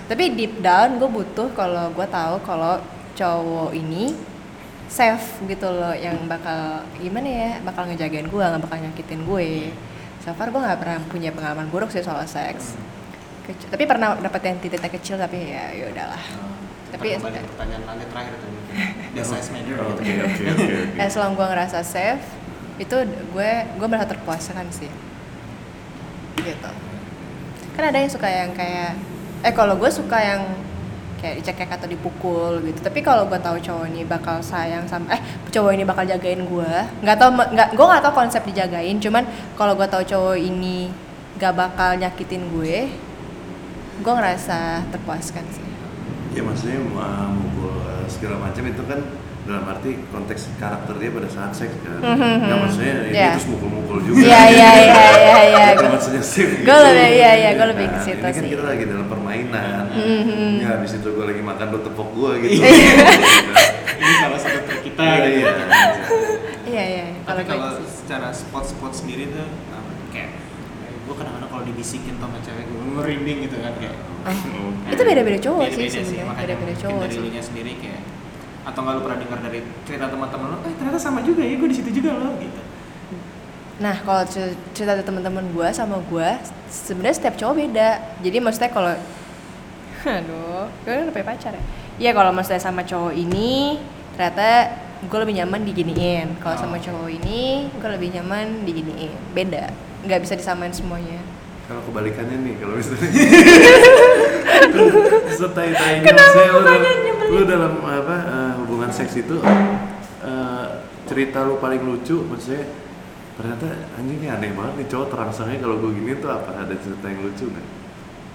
S4: tapi deep down gue butuh kalau gue tahu kalau cowok ini safe gitu loh yang bakal gimana ya bakal ngejagain gue nggak bakal nyakitin gue. So far gue nggak pernah punya pengalaman buruk sih soal seks Kecil- tapi pernah dapet yang titik kecil tapi ya ya udahlah
S2: Tapi
S4: Tapi-
S2: kembali pertanyaan lanjut terakhir tuh mungkin. The size matter gitu.
S3: Oke oke oke. oke.
S4: as long gue ngerasa safe itu gue gue merasa terpuaskan sih gitu kan ada yang suka yang kayak eh kalau gue suka yang kayak dicekek atau dipukul gitu tapi kalau gue tahu cowok ini bakal sayang sama eh cowok ini bakal jagain gue nggak tahu nggak gue nggak tahu konsep dijagain cuman kalau gue tahu cowok ini gak bakal nyakitin gue gue ngerasa terpuaskan sih
S3: Ya maksudnya uh, mukul uh, segala macam itu kan dalam arti konteks karakter dia pada saat seks kan.
S4: Mhm.
S3: Nggak maksudnya ini
S4: Iya.
S3: terus mukul-mukul juga.
S4: Iya iya iya iya iya
S3: Itu
S4: Gua-
S3: maksudnya safe
S4: Gue lebih iya iya gue lebih ke
S3: Nah,
S4: situ
S3: ini kan
S4: sih
S3: kita lagi dalam permainan.
S4: Mhm.
S3: Ya habis itu gue lagi makan lo tepok gue gitu.
S2: Ini salah satu trik kita
S3: Iya,
S2: gitu.
S3: iya.
S4: iya iya
S2: Tapi kalau
S4: sih.
S2: secara spot-spot sendiri tuh gue kadang-kadang kalau dibisikin sama cewek gue merinding gitu kan kayak
S4: itu beda-beda cowok sih
S2: Beda-beda
S4: sebenarnya
S2: makanya
S4: beda-beda cowok
S2: dari
S4: sih
S2: sendiri kayak atau nggak lu pernah dengar dari cerita teman-teman lo eh ternyata sama juga ya gue di situ juga loh gitu
S4: Nah, kalau cer- cerita dari teman-teman gue sama gue, sebenarnya setiap cowok beda. Jadi maksudnya kalau, aduh, gue kan udah punya pacar ya. Iya kalau maksudnya sama cowok ini, ternyata gue lebih nyaman diginiin. Kalau sama cowok ini, gue lebih nyaman diginiin. Beda, nggak bisa disamain semuanya.
S3: Kalau kebalikannya nih, kalau misalnya setai-tainya maksudnya lu, dalam, lu dalam apa eh, hubungan seks itu eh, cerita lu paling lucu maksudnya ternyata anjing ini aneh banget nih cowok terangsangnya kalau gue gini tuh apa ada cerita yang lucu nggak?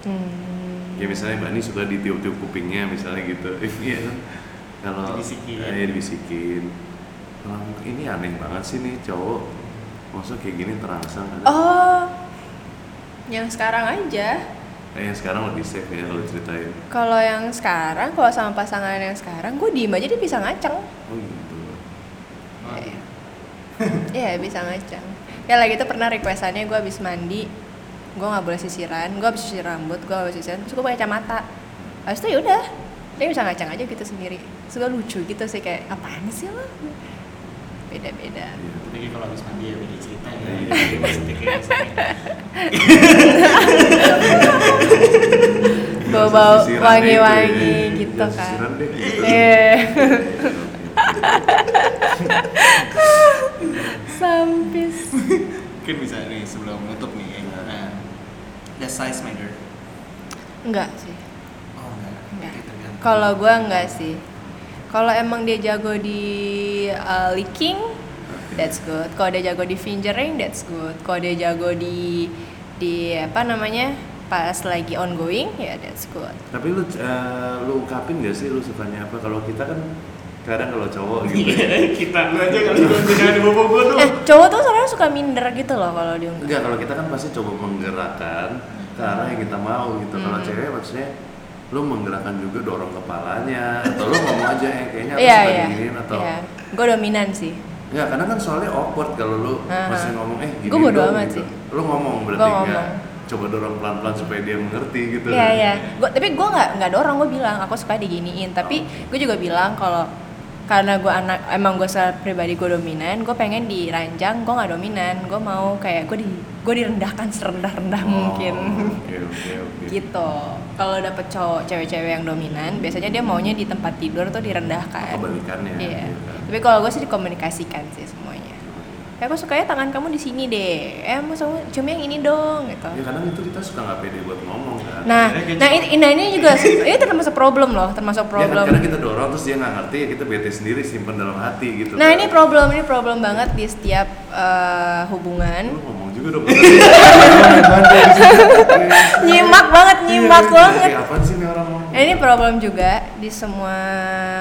S4: Hmm.
S3: Ya misalnya Mbak Ani suka ditiup-tiup kupingnya misalnya gitu, iya kan? Kalau
S2: Dibisikin.
S3: eh, dibisikin, kalau ini aneh banget sih nih cowok, maksudnya kayak gini terangsang ada.
S4: Oh, yang sekarang aja.
S3: Nah, yang sekarang lebih safe ya kalau ceritain.
S4: Kalau yang sekarang, kalau sama pasangan yang sekarang, gue diem aja dia bisa ngaceng.
S3: Oh gitu.
S4: Iya. Iya bisa ngacang. Ya lagi itu pernah requestannya gue habis mandi, gue nggak boleh sisiran, gue habis sisir rambut, gue habis sisiran, terus gue pakai kacamata. Habis itu ya udah, dia bisa ngacang aja gitu sendiri. Terus gue lucu gitu sih kayak apaan sih lo? Beda-beda.
S2: Tapi kalau habis mandi ya beda cerita ya
S3: Iya.
S2: maksudnya kayak misalnya
S4: Bau-bau wangi-wangi gitu kan.
S3: gitu.
S4: Iya. Sampis.
S2: mungkin bisa nih sebelum menutup nih nah the size matter
S4: Enggak sih.
S2: oh enggak
S4: Enggak. Kalau gue enggak sih. Kalau emang dia jago di uh, licking, that's good. Kalau dia jago di fingering, that's good. Kalau dia jago di di apa namanya pas lagi ongoing, ya that's good.
S3: Tapi lu eh, lu ungkapin gak sih lu sukanya apa? Kalau kita kan kadang kalau cowok gitu. ya.
S2: Iya, kita lu aja kali gue jangan di bobo gue tuh
S4: Eh, cowok tuh sebenarnya suka minder gitu loh kalau diungkap.
S3: Enggak, kalau kita kan pasti coba menggerakkan ke arah yang kita mau gitu. Kalau
S4: Hmm.
S3: cewek maksudnya lu menggerakkan juga dorong kepalanya atau lu ngomong aja yang kayaknya aku
S4: Iya
S3: suka
S4: iya.
S3: diginiin atau
S4: Iya. Gue dominan sih.
S3: Enggak, karena kan soalnya awkward kalau lu
S4: Aha.
S3: masih ngomong eh gini
S4: Gua bodo
S3: dong,
S4: amat
S3: gitu.
S4: sih.
S3: Lu ngomong berarti
S4: Gua ngomong.
S3: Coba dorong pelan-pelan supaya dia mengerti gitu.
S4: Iya iya. Gua, tapi gue nggak nggak dorong gue bilang aku suka diginiin. Tapi
S3: Oh.
S4: gue juga bilang kalau karena gue anak emang gue secara pribadi gue dominan, gue pengen diranjang, gue nggak dominan. Gue mau kayak gue di gue direndahkan serendah rendah
S3: Oh,
S4: mungkin.
S3: Oke, oke, oke.
S4: gitu. Kalau dapet cowok cewek-cewek yang dominan, biasanya dia maunya di tempat tidur tuh direndahkan.
S3: Kebalikannya.
S4: Iya.
S3: gitu kan.
S4: Tapi kalau gue sih dikomunikasikan sih semuanya. Ya aku sukanya tangan kamu di sini deh. Eh, mau cium yang ini dong gitu.
S3: Ya kadang itu kita suka nggak pede buat ngomong kan.
S4: Nah,
S2: Akhirnya
S4: nah ini, nah ini juga ini termasuk problem loh,
S3: Ya
S4: termasuk
S3: kan
S4: problem.
S3: kadang kita dorong terus dia nggak ngerti ya kita bete sendiri simpen dalam hati gitu.
S4: Nah
S3: kan.
S4: ini problem, ini problem banget di setiap eh, hubungan.
S3: Juga dong.
S4: Nyimak banget, nyimak
S3: Iya,
S4: banget.
S3: Kayak apaan sih nih orang?
S4: Nah, ini problem juga di semua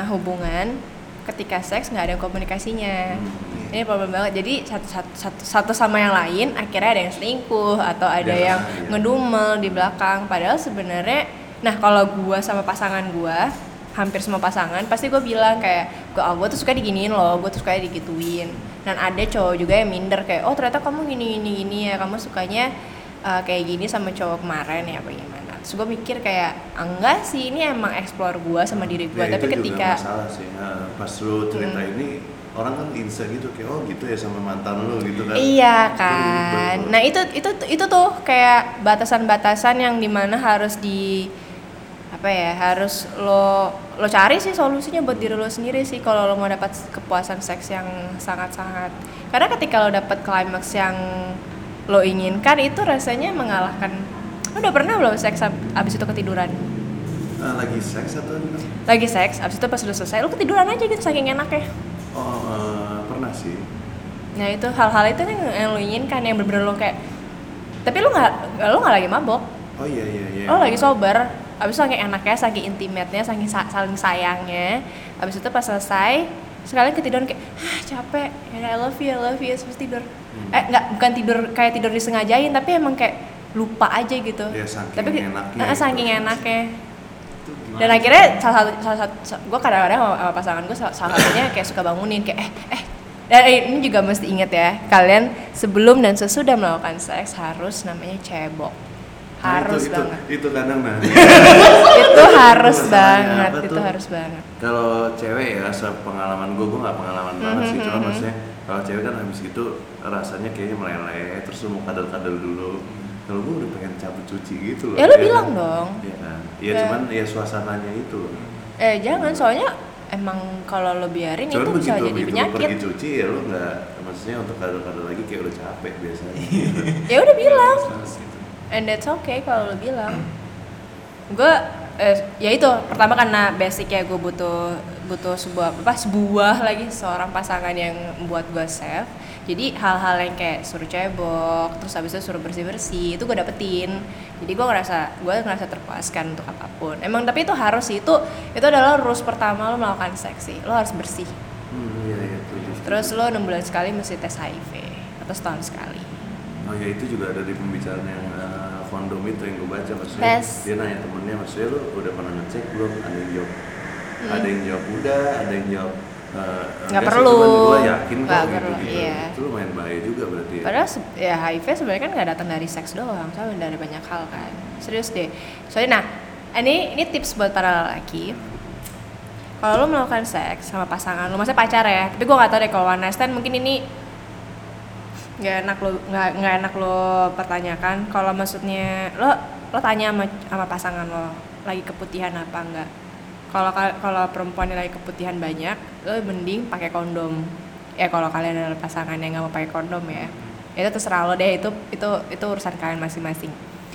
S4: hubungan ketika seks nggak ada komunikasinya.
S3: Hmm.
S4: Ini problem banget. Jadi satu, satu, satu, satu sama yang lain akhirnya ada yang selingkuh atau ada
S3: Iya,
S4: yang
S3: iya.
S4: ngedumel di belakang. Padahal sebenarnya, nah kalau gua sama pasangan gua hampir semua pasangan pasti gue bilang kayak gue oh, gue tuh suka diginiin loh gue tuh suka digituin dan ada cowok juga yang minder kayak oh ternyata kamu gini gini gini ya kamu sukanya uh, kayak gini sama cowok kemarin ya apa gimana? Terus gue mikir kayak enggak sih ini emang explore gue sama diri gue
S3: Ya,
S4: tapi
S3: itu
S4: ketika
S3: juga masalah sih. Nah, pas lu cerita
S4: Hmm.
S3: ini orang kan insa gitu kayak oh gitu ya sama mantan lu gitu kan.
S4: Iya kan. Nah itu itu itu tuh kayak batasan-batasan yang di mana harus di apa ya harus lo lo cari sih solusinya buat diri lo sendiri sih kalau lo mau dapat kepuasan seks yang sangat-sangat. Karena ketika lo dapat klimaks yang lo inginkan itu rasanya mengalahkan lo udah pernah belum seks ab- abis itu ketiduran?
S3: Ah, lagi seks atau gimana?
S4: lagi seks abis itu pas udah selesai lo ketiduran aja gitu saking enaknya.
S3: Oh eh, pernah sih.
S4: Nah itu hal-hal itu yang, yang lo inginkan yang bener-bener lo kayak tapi lo nggak lo nggak lagi mabok.
S3: Oh iya iya iya.
S4: Lo lagi sober abis itu saking enaknya saking intimate-nya saking sa- saling sayangnya. Abis itu pas selesai sekalian ketiduran kayak ah capek ya I love you I love you. Terus tidur.
S3: Hmm.
S4: eh nggak bukan tidur kayak tidur disengajain tapi emang kayak lupa aja gitu.
S3: Ya, saking
S4: tapi
S3: enaknya
S4: eh,
S3: itu.
S4: saking enaknya.
S2: Itu gimana
S4: dan akhirnya salah satu salah satu gue kadang-kadang sama, sama pasangan gue salah, salah satunya kayak suka bangunin kayak eh eh. Dan ini juga mesti ingat ya kalian sebelum dan sesudah melakukan seks harus namanya cebok.
S3: Nah,
S4: harus
S3: itu,
S4: banget
S3: itu, itu kadang nah
S4: itu harus banget itu
S3: tuh?
S4: harus banget
S3: kalau cewek ya sepengalaman gue gue nggak pengalaman banget sih cuma
S4: Mhm.
S3: maksudnya kalau cewek kan habis gitu rasanya kayaknya meleleh terus mau kadal-kadal dulu kalau gue udah pengen cabut cuci gitu loh
S4: Ya, lu
S3: kan?
S4: bilang dong.
S3: Iya kan ya
S4: Ya.
S3: cuman ya suasananya itu
S4: eh jangan soalnya emang kalau lo biarin
S3: cuman
S4: itu bisa
S3: begitu
S4: jadi
S3: begitu lu
S4: penyakit
S3: pergi cuci ya lu nggak maksudnya untuk kadal-kadal lagi kayak udah capek biasanya
S4: ya udah bilang. And that's okay kalau lo bilang. Gue eh, ya itu pertama karena basic ya gue butuh butuh sebuah apa sebuah lagi seorang pasangan yang membuat gue safe jadi hal-hal yang kayak suruh cebok terus habis itu suruh bersih bersih itu gue dapetin. Jadi gue ngerasa gue ngerasa terpuaskan untuk apa pun. Emang tapi itu harus sih itu itu adalah rules pertama lo melakukan seks sih. Lo harus bersih.
S3: Hmm, iya iya setuju.
S4: terus lo enam bulan sekali mesti tes HIV atau setahun sekali.
S3: Oh ya itu juga ada di pembicaraan yang eh, kondom itu yang gue baca maksudnya
S4: Tes.
S3: dia nanya temennya maksudnya lu udah pernah ngecek belum ada yang jawab
S4: Hmm.
S3: ada yang jawab udah ada yang jawab eh,
S4: Nggak
S3: enggak sih,
S4: perlu.
S3: gua yakin kok
S4: Nggak
S3: gitu,
S4: perlu,
S3: gitu.
S4: iya.
S3: itu lumayan bahaya juga berarti ya
S4: Padahal ya HIV sebenarnya kan nggak datang dari seks doang, sama dari banyak hal kan. Serius deh. Soalnya nah, ini ini tips buat para lelaki. Kalau lo melakukan seks sama pasangan lo, maksudnya pacar ya. Tapi gue nggak tahu deh kalau one night stand mungkin ini nggak enak lo nggak enak lo pertanyakan. Kalau maksudnya lo lo tanya sama, sama pasangan lo lagi keputihan apa enggak. Kalau kal- kalau perempuan yang lagi keputihan banyak, lo mending pakai kondom. Ya kalau kalian adalah pasangan yang nggak mau pakai kondom ya, itu terserah lo deh itu itu itu urusan kalian masing-masing.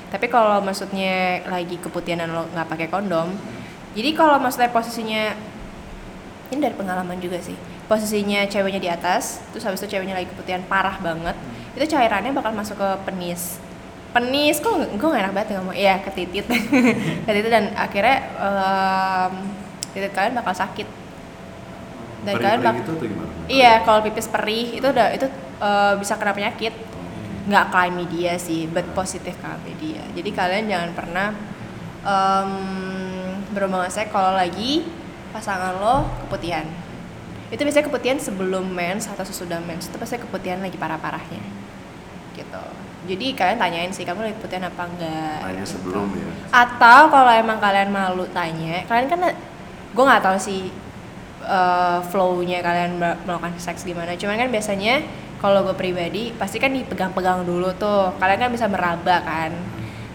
S4: Tapi kalau maksudnya lagi keputihan dan lo nggak pakai kondom, jadi kalau maksudnya posisinya ini dari pengalaman juga sih posisinya ceweknya di atas terus habis itu ceweknya lagi keputihan parah banget. Itu cairannya bakal masuk ke penis. Penis kok gue gak enak banget ngomong iya ke titit. Ke titit dan akhirnya em, titit kalian bakal sakit. Dan kalian
S3: Perih-perih
S4: bak
S3: gitu atau gimana?
S4: Iya kalau pipis perih itu udah itu eh, bisa kena penyakit. Nggak chlamydia sih but positif chlamydia jadi kalian jangan pernah em berhubungan seks kalau lagi pasangan lo keputihan itu biasanya keputihan sebelum mens atau sesudah mens. Itu pasti keputihan lagi parah-parahnya. Gitu. Jadi kalian tanyain sih kamu lagi keputihan apa enggak?
S3: Tanya
S4: gitu.
S3: sebelum ya.
S4: Atau kalau emang kalian malu tanya kalian kan gue nggak tahu sih uh, flow-nya kalian mel- melakukan seks gimana. Cuman kan biasanya kalau gue pribadi pasti kan dipegang-pegang dulu tuh. Kalian kan bisa meraba kan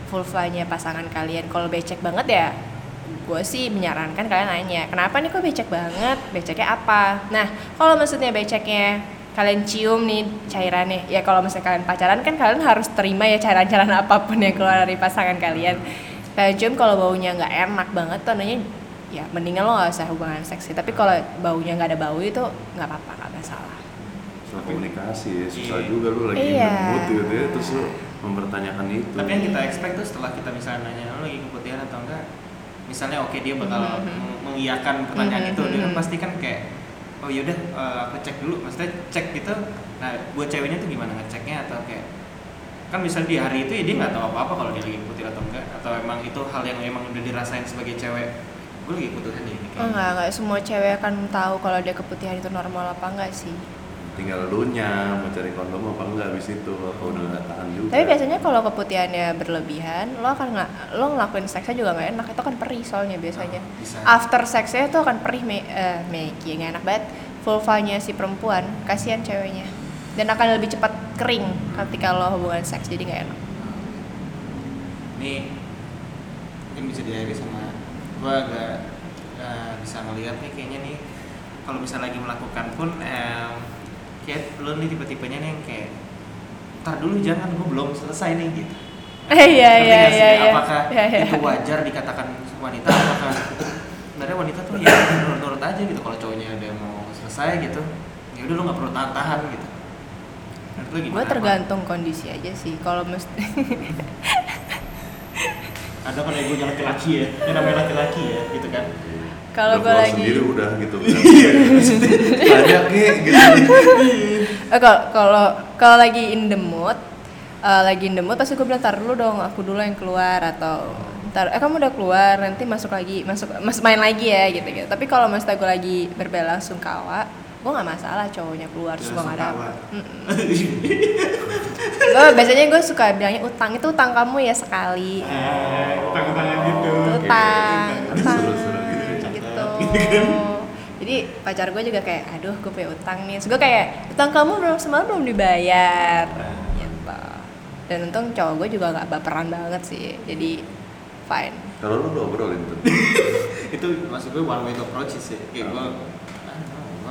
S4: vulvanya pasangan kalian. Kalau becek banget ya gue sih menyarankan kalian nanya kenapa nih kok becek banget? Beceknya apa? Nah kalau maksudnya beceknya kalian cium nih cairannya ya kalau misalnya kalian pacaran kan kalian harus terima ya cairan-cairan apa pun yang keluar dari pasangan kalian. Kalian cium kalau baunya nggak enak banget tuh nanya ya mendingan lo nggak usah hubungan seksi tapi kalau baunya nggak ada bau itu nggak apa-apa nggak masalah.
S3: Soal komunikasi ya susah
S2: Iya.
S3: juga lu lagi
S4: Iya.
S3: ngebut gitu ya terus lu mempertanyakan itu.
S2: Tapi yang kita expect tuh setelah kita misalnya nanya lo lagi keputihan atau enggak, misalnya oke dia bakal
S4: Mhm.
S2: meng- mengiyakan pertanyaan
S4: Mhm,
S2: itu, dia kan
S4: mhm.
S2: pasti kan kayak oh yaudah eh, aku cek dulu, maksudnya cek gitu. Nah buat ceweknya tuh gimana ngeceknya atau kayak kan misalnya di hari itu ya dia nggak tahu apa-apa kalau dia lagi keputihan atau enggak atau emang itu hal yang emang udah dirasain sebagai cewek gue lagi kebutuhan nih ini
S4: Oh, enggak, enggak semua cewek akan tahu kalau dia keputihan itu normal apa enggak sih.
S3: Tinggal lu nya mau cari kondom apa enggak habis itu apa udah nggak tahan juga
S4: Tapi biasanya kalau keputihannya berlebihan, lo akan nggak lo ngelakuin seksnya juga nggak enak. Itu kan perih soalnya biasanya.
S2: Oh, bisa.
S4: After seksnya itu akan perih me, eh, Meki nggak enak banget. Vulvanya si perempuan, kasihan ceweknya. Dan akan lebih cepat kering ketika lo hubungan seks, jadi nggak enak.
S2: Ini mungkin bisa diakhiri sama gue agak eh, bisa ngeliat nih kayaknya nih kalau bisa lagi melakukan pun em, kayak lo nih tipe-tipenya nih yang kayak ntar dulu jangan gue belum selesai nih gitu.
S4: Eh, Iya iya iya iya.
S2: Apakah
S4: Iya, iya.
S2: itu wajar dikatakan wanita? Apakah sebenarnya wanita tuh ya nurut-nurut aja gitu kalau cowoknya udah mau selesai gitu ya udah lo nggak perlu tahan-tahan gitu.
S4: Gue tergantung kondisi aja sih. Kalau mesti
S2: Ada kan ego laki-laki ya, ini namanya laki-laki ya gitu kan.
S4: Kalau gue lagi
S3: sendiri udah gitu banyak nih gitu
S4: Eh, kalau kalau kalau lagi in the mood, eh, lagi in the mood pasti gue bilang tar dulu dong, aku dulu yang keluar atau ntar eh kamu udah keluar nanti masuk lagi masuk mas main lagi ya gitu gitu. Tapi kalau mas gue lagi berbela sungkawa, gue nggak masalah cowoknya keluar terus gue nggak ada. Gue biasanya gue suka bilangnya utang itu utang kamu ya sekali.
S2: Tangan-tangan gitu.
S4: Itu utang, utang
S3: gitu.
S4: Gitu. Jadi pacar gue juga kayak, aduh gue punya utang nih. Gue kayak, utang kamu belum semalam belum dibayar. Gitu. Dan untung cowok gue juga gak baperan banget sih. Jadi fine.
S3: kalau lu udah obrolin tuh
S2: itu maksud gue one way to approach sih kayak gue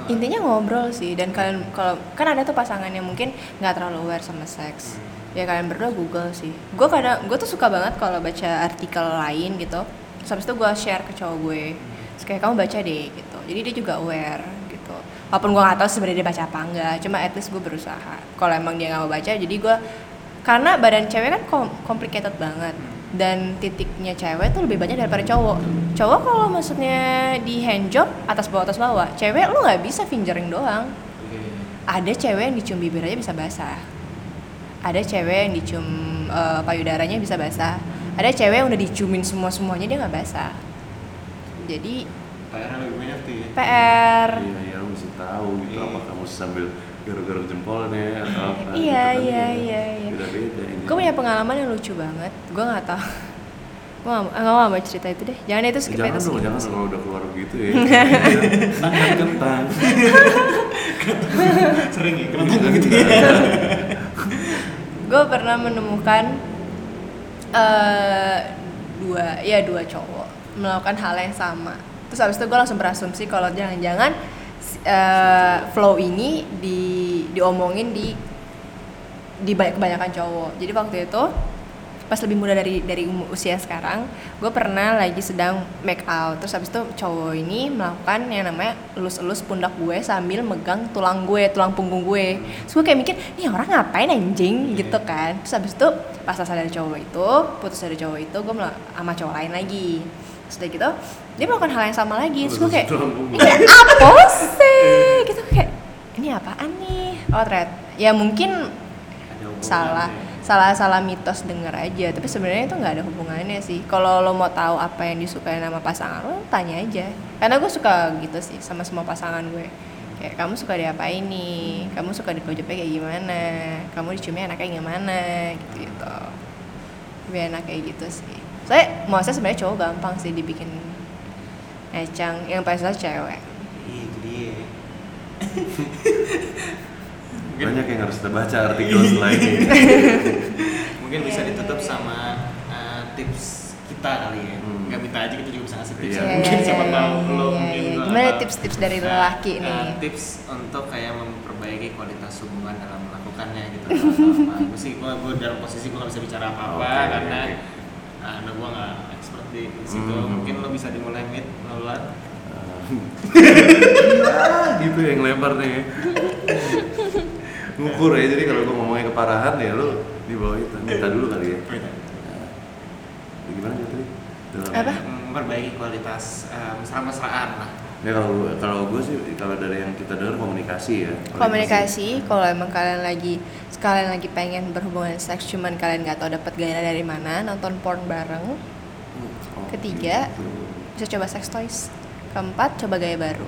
S4: Intinya ngobrol sih. Dan kalian kalau kan ada tuh pasangan yang mungkin nggak terlalu aware sama seks. Ya kalian berdua Google sih. Gue kadang gue tuh suka banget kalau baca artikel lain gitu. Terus habis itu gue share ke cowok gue. Terus kayak kamu baca deh gitu. Jadi dia juga aware gitu. Walaupun gue nggak tahu sebenarnya dia baca apa enggak. Cuma at least gue berusaha. Kalau emang dia nggak mau baca, jadi gue karena badan cewek kan complicated banget dan titiknya cewek tuh lebih banyak daripada cowok. Cowok kalau maksudnya di handjob atas bawah atas bawah, cewek lu nggak bisa fingering doang. Ada cewek yang dicium bibir aja bisa basah. Ada cewek yang dicium eh, payudaranya bisa basah. Ada cewek yang udah diciumin semua semuanya dia nggak basah. Jadi
S2: PR lebih banyak tuh ya
S4: PR.
S3: iya iya lu mesti tahu gitu
S2: Iya.
S3: apa kamu sambil garuk-garuk jempolnya atau apa
S4: Iya
S3: gitu kan.
S4: iya iya iya.
S3: beda-beda ini
S4: Gue punya pengalaman yang lucu banget. Gue nggak tahu. Gue nggak nggak mau cerita itu deh. Jangan itu skip
S3: jangan
S4: itu.
S3: dong
S4: skip.
S3: jangan kalau udah keluar begitu ya tangan kentang
S2: sering ya kenapa
S3: Jangan
S2: gitu ya
S3: kentang.
S4: gue pernah menemukan eh dua ya dua cowok melakukan hal yang sama. Terus habis itu gue langsung berasumsi kalau jangan-jangan eh, flow ini di diomongin di di banyak kebanyakan cowok. Jadi waktu itu pas lebih muda dari dari usia sekarang gue pernah lagi sedang make out. Terus habis itu cowok ini melakukan yang namanya elus-elus pundak gue sambil megang tulang gue tulang punggung gue. Terus gue kayak mikir nih orang ngapain anjing? Gitu kan. Terus habis itu pas selesai dari cowok itu putus dari cowok itu gue sama cowok lain lagi terus udah gitu dia melakukan hal yang sama lagi. Terus gue kayak ini apa sih? Gitu kayak ini apaan nih? Oh ternyata ya mungkin salah salah salah mitos denger aja. Tapi sebenarnya itu nggak ada hubungannya sih. Kalau lo mau tahu apa yang disukai sama pasangan lo tanya aja. Karena gue suka gitu sih sama semua pasangan gue. Kayak kamu suka diapain nih? Kamu suka diblowjobnya kayak gimana? Kamu diciumnya enaknya gimana? Gitu gitu lebih enak kayak gitu sih saya mau saya sebenarnya cowok gampang sih dibikin ngecang yang paling susah cewek
S2: Iya, itu dia
S3: banyak yang harus kita baca artikel setelah ini
S2: mungkin bisa
S4: Iya,
S2: ditutup
S4: iya,
S2: sama uh, tips kita kali ya
S3: Hmm.
S2: nggak minta aja kita juga bisa ngasih tips
S3: Iya.
S2: ya. mungkin siapa
S4: Iya,
S2: tahu
S4: iya,
S2: lo
S4: iya,
S2: mungkin
S4: iya. Gimana tips-tips dari
S2: Nah,
S4: lelaki
S2: uh,
S4: nih?
S2: tips untuk kayak memperbaiki kualitas hubungan dalam melakukannya gitu apa gue sih gue gue dalam posisi gue nggak bisa bicara apa apa
S3: Oke,
S2: karena
S3: oke.
S2: Nah, gue nggak expert di situ.
S3: Hmm.
S2: mungkin lo bisa dimulai mid ngeluar
S3: Ah, gitu yang lebar nih ngukur ya jadi kalau gue ngomongnya keparahan ya lu di bawah itu. Minta dulu kali ya. Nah, gimana gitu tadi Dalam-
S4: Apa?
S2: memperbaiki kualitas uh, mesra-mesraan lah
S3: ya kalau kalau gue sih kalau dari yang kita dengar komunikasi ya.
S4: Komunikasi kalau emang kalian lagi sekalian lagi pengen berhubungan seks cuman kalian nggak tahu dapat gairah dari mana nonton porn bareng.
S3: Oh,
S4: Ketiga,
S3: gitu.
S4: bisa coba sex toys. Keempat coba gaya baru.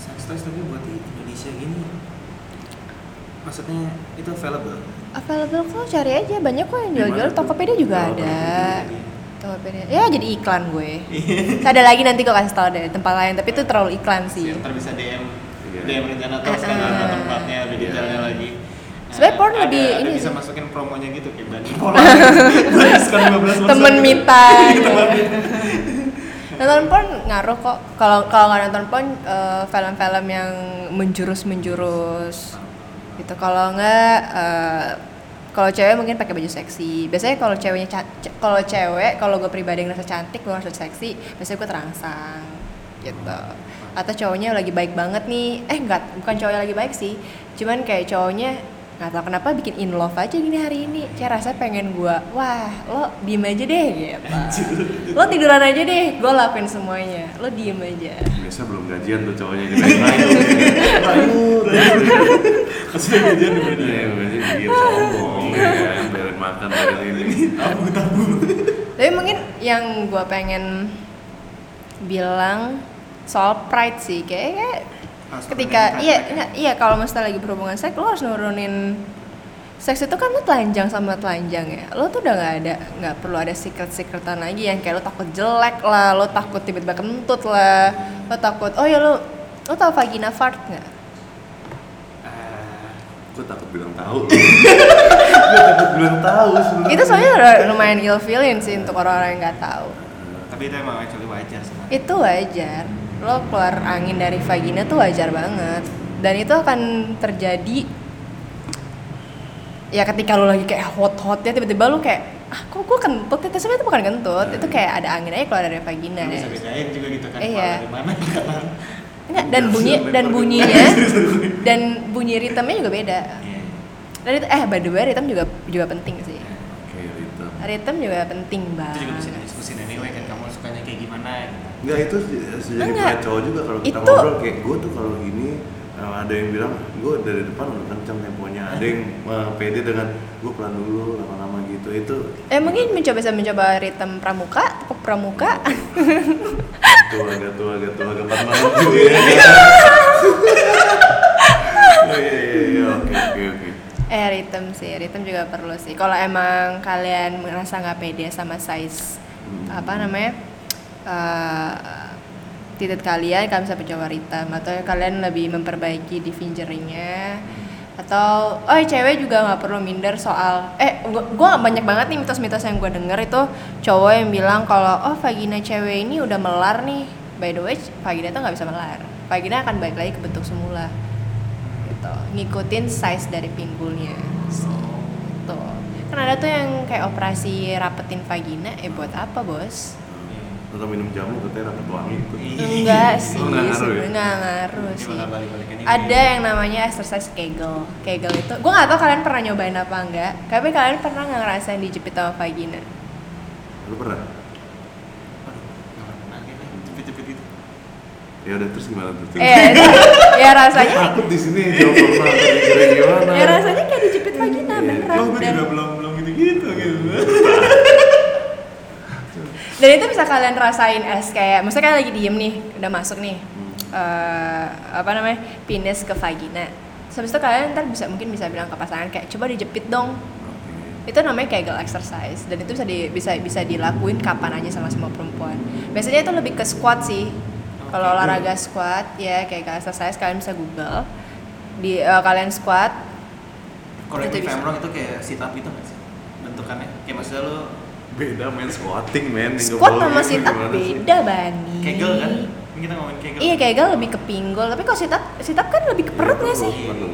S2: Sex toys tapi buat di Indonesia gini. Maksudnya itu available?
S4: Available kok cari aja. Banyak kok yang jual-jual.
S3: tuh?
S4: Tokopedia juga
S3: Oh,
S4: ada.
S2: Tokopedia.
S4: Tokopedia ya jadi iklan gue ada lagi nanti gue kasih tau deh tempat lain tapi itu terlalu iklan sih
S2: ntar bisa DM
S3: Iya.
S2: DM rencana atau
S4: Ah,
S2: sekarang
S4: ah.
S2: tempatnya lebih
S3: Iya.
S2: detailnya lagi
S4: Sebenarnya porn
S2: ada-
S4: lebih
S2: ada
S4: ini
S2: bisa
S4: sih.
S2: masukin promonya gitu kayak Bani 15%
S4: temen
S2: gitu.
S4: mita
S2: Temen mita.
S4: nonton porn ngaruh kok kalau kalau nggak nonton porn eh, film-film yang menjurus menjurus gitu kalau nggak eh, kalau cewek mungkin pakai baju seksi. Biasanya kalau ceweknya kalau cewek kalau gue pribadi ngerasa cantik gue ngerasa seksi biasanya gue terangsang gitu. Atau cowoknya lagi baik banget nih. Eh enggak bukan cowoknya lagi baik sih. Cuman kayak cowoknya nggak tahu kenapa bikin in love aja gini hari ini? Kayak rasanya pengen gue wah lo diem aja deh gitu. Lo tiduran aja deh gue lakuin semuanya. Lo diem aja.
S3: Biasa belum gajian tuh cowoknya jadi main
S2: Pas udah gajian di mana
S3: Iya, dia sombong ya bayarin makan bayarin ini.
S2: Tabu tabu.
S4: tapi mungkin yang gue pengen bilang soal pride sih kayak, ketika iya enggak, iya kalau misalnya lagi berhubungan seks lo harus nurunin seks itu kan lo telanjang sama telanjang ya lo tuh udah nggak ada nggak perlu ada secret secretan lagi yang kayak lo takut jelek lah lo takut tiba-tiba kentut lah lo takut oh ya lo lo tau vagina fart nggak
S2: Ah,
S3: Gue takut bilang tahu. Gue takut bilang tahu sebenarnya.
S4: itu soalnya udah lumayan ill feeling sih untuk orang-orang yang nggak tahu
S2: tapi itu emang actually wajar sih.
S4: itu wajar lo keluar angin dari vagina tuh wajar banget. Dan itu akan terjadi ya ketika lo lagi kayak hot hotnya tiba-tiba lo kayak ah kok gue kentut itu sebenarnya itu bukan kentut itu kayak ada angin aja keluar dari vagina.
S2: Lu bisa bedain juga gitu kan
S4: Iya.
S2: dari mana karena
S4: enggak dan bunyi dan bunyinya dan bunyi ritmenya juga beda.
S2: Iya.
S4: dan itu eh by the way ritme juga juga penting sih.
S3: Oke, itu.
S4: ritme juga penting
S2: itu juga bisa
S4: banget
S2: diskusin anyway kan kamu sukanya kayak gimana gitu.
S3: Enggak itu se- sejadi pride cowok juga kalau kita
S4: Itu-
S3: ngobrol kayak gue tuh kalau gini eh, ada yang bilang gue dari depan udah kencang temponya. Ada yang eh, pede dengan gue pelan dulu lama-lama gitu. Itu
S4: eh mungkin mencoba bisa mencoba ritme pramuka tepuk pramuka?
S3: Tua agak tua agak tua agak malam juga ya. Oh iya iya iya oke oke oke.
S4: Eh ritme sih, ritme juga perlu sih. Kalau emang kalian merasa nggak pede sama size
S3: Hmm.
S4: apa namanya eh, titik kalian, kalian bisa mencoba ritme atau kalian lebih memperbaiki di fingeringnya atau oh cewek juga nggak perlu minder soal eh gua banyak banget nih mitos-mitos yang gue denger itu cowok yang bilang kalau oh vagina cewek ini udah melar nih by the way vagina tuh nggak bisa melar vagina akan balik lagi ke bentuk semula gitu ngikutin size dari pinggulnya sih gitu. Kan ada tuh yang kayak operasi rapetin vagina eh buat apa bos
S3: atau minum jamu katanya rapat wangi ikut
S4: enggak sih
S3: Oh, nggak ngaruh ya?
S4: sebenarnya nggak ngaruh sih ada yang namanya exercise kegel kegel itu gue nggak tahu kalian pernah nyobain apa enggak tapi kalian pernah nggak ngerasain dijepit sama vagina
S3: lu pernah
S2: gitu. Gitu.
S3: ya udah terus gimana tuh
S4: eh itu, ya rasanya
S3: takut di sini jawab pernah gimana
S4: ya rasanya kayak dijepit vagina
S3: Iya.
S4: beneran
S2: Oh, gue juga belum belum gitu-gitu gitu.
S4: dan itu bisa kalian rasain as kayak maksudnya kalian lagi diem nih udah masuk nih eh, apa namanya penis ke vagina. Habis itu kalian ntar bisa mungkin bisa bilang ke pasangan kayak coba dijepit dong. Itu namanya kegel exercise dan itu bisa di, bisa bisa dilakuin kapan aja sama semua perempuan. Biasanya itu lebih ke squat sih. Kalau olahraga squat ya kegel exercise kalian bisa google. Di eh, kalian squat.
S2: I'm
S4: bisa.
S2: wrong itu kayak sit up gitu nggak sih? Bentukannya? Kayak maksudnya lu
S3: beda main squatting men
S4: squat sama sit up beda bani
S2: kegel kan? Kita ngomongin kegel.
S4: iya kegel lebih ke pinggul tapi kalau sit up sit up kan lebih ke perut nggak sih
S3: Perut.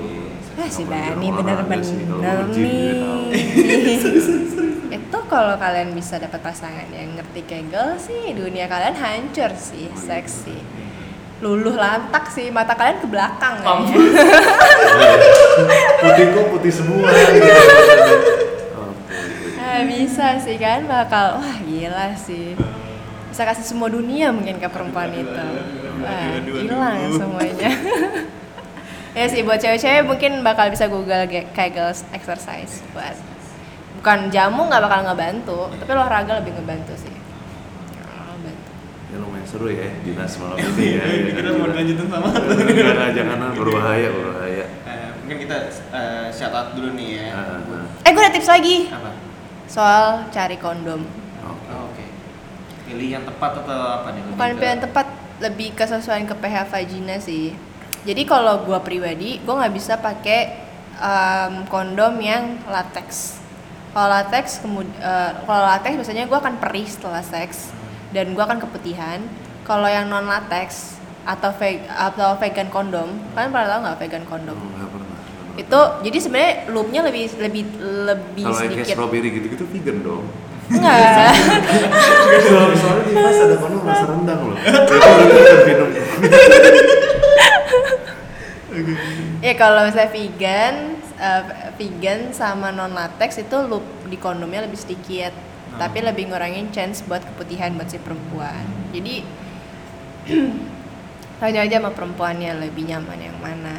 S4: Ah si Bani bener-bener nih. itu kalau kalian bisa dapat pasangan yang ngerti kegel sih dunia kalian hancur sih, seksi. Luluh lantak sih, mata kalian ke belakang kayaknya.
S3: putih kok putih semua gitu.
S4: Ah, bisa sih kan bakal wah gila sih. Bisa kasih semua dunia mungkin ke perempuan itu. Wah, hilang semuanya. ya sih buat cewek-cewek mungkin bakal bisa google ge- kegel exercise buat bukan jamu nggak bakal ngebantu tapi olahraga lebih ngebantu sih Ya, ngebantu.
S3: seru ya dinas malam ini ya.
S2: Kita mau lanjutin sama
S3: jangan ah, berbahaya, berbahaya.
S2: Eh, mungkin kita eh, shout out dulu nih ya.
S3: Ah, ah.
S4: Eh gue ada tips lagi
S2: Apa?
S4: Soal cari kondom.
S3: Oke.
S2: Oh, Oke. Pilih yang tepat atau apa nih? Lebih
S4: Bukan
S2: ke-
S4: pilihan tepat, lebih kesesuaian ke pH vagina sih. Jadi kalau gua pribadi, gua nggak bisa pakai em, kondom yang latex. Kalau latex kemudian kalau latex biasanya gua akan perih setelah seks dan gua akan keputihan. Kalau yang non latex atau veg atau vegan kondom, kalian pernah tahu nggak vegan kondom?
S3: Oh, nggak pernah. nggak pernah.
S4: Itu jadi sebenarnya loopnya lebih lebih lebih
S3: Kalau yang kayak
S4: sedikit.
S3: strawberry gitu-gitu vegan dong.
S4: Enggak.
S3: Soalnya di pas ada kondom rasa rendang loh. Itu udah minum.
S4: Ya kalau misalnya vegan, eh, vegan sama non latex itu loop di kondomnya lebih sedikit,
S2: Hmm.
S4: tapi lebih ngurangin chance buat keputihan buat si perempuan. Jadi tanya aja sama perempuannya lebih nyaman yang mana.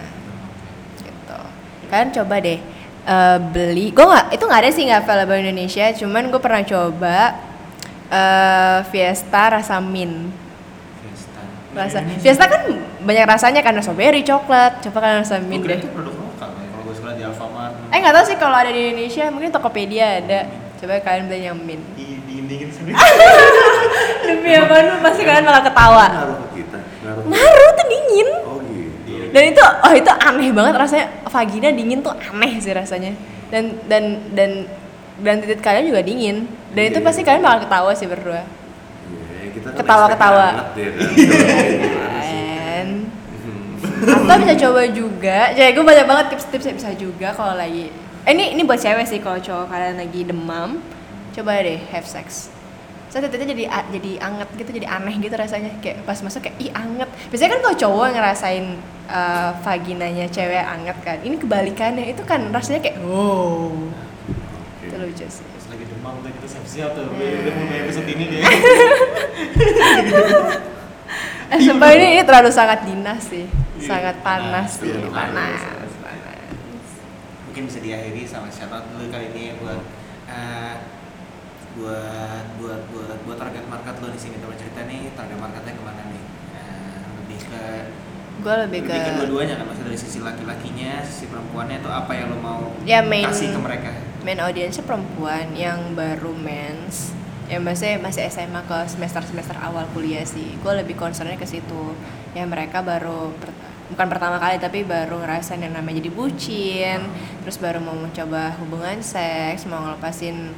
S4: Kalian coba deh eh, beli, gue nggak itu nggak ada sih nggak available Indonesia, cuman gue pernah coba eh, Fiesta rasa mint
S2: Fiesta.
S4: rasa
S2: Ini
S4: Fiesta kan banyak rasanya kan strawberry coklat coba kan rasa mint deh
S2: itu produk lokal ya. Kalau gue sekolah di Alfamart.
S4: eh nggak tahu sih kalau ada di Indonesia mungkin Tokopedia ada coba kalian beli yang mint
S2: Di diindingin sendiri.
S4: demi apa lu pasti kalian malah ketawa
S3: Ngaruh ke kita. Ngaruh.
S4: tuh dingin. Dan itu oh itu aneh banget rasanya vagina dingin tuh aneh sih rasanya dan dan dan dan titik kalian juga dingin dan itu
S3: Iya.
S4: pasti kalian bakal ketawa sih berdua
S3: Iya, kita kan
S4: Ketawa-ketawa.
S3: ya kan. Hmm.
S4: atau bisa coba juga jadi gue banyak banget tips-tips yang bisa juga kalau lagi eh, ini ini buat cewek sih kalau cowok kalian lagi demam coba deh have sex saya titiknya jadi jadi anget gitu jadi aneh gitu rasanya kayak pas masuk kayak ih anget biasanya kan kalau cowok ngerasain uh, vaginanya cewek anget kan ini kebalikannya itu kan rasanya kayak wow
S3: Oke.
S4: itu lucu sih
S2: Pas lagi demam tuh kita siap-siap tuh.
S4: Iya.
S2: Udah mulai episode ini deh.
S4: eh sumpah ini, ini terlalu sangat dinas sih
S2: Iya,
S4: sangat panas
S2: panas,
S4: sih
S2: iya,
S4: panas
S3: panas.
S4: panas
S2: Mungkin bisa diakhiri sama shout out dulu kali ini ya buat eh, buat buat buat buat target market lo di sini. Coba cerita nih target marketnya ke mana nih? Eh, lebih ke
S4: gue lebih ke
S2: lebih kedua-duanya kan? Maksudnya dari sisi laki-lakinya sisi perempuannya itu apa yang lo mau
S4: Ya, main-
S2: kasih ke mereka?
S4: main audiensnya perempuan yang baru mens. Yang masih masih SMA ke semester semester awal kuliah sih. Gue lebih concernnya ke situ. Ya mereka baru per- bukan pertama kali tapi baru ngerasain yang namanya jadi bucin. Terus baru mau mencoba hubungan seks mau ngelepasin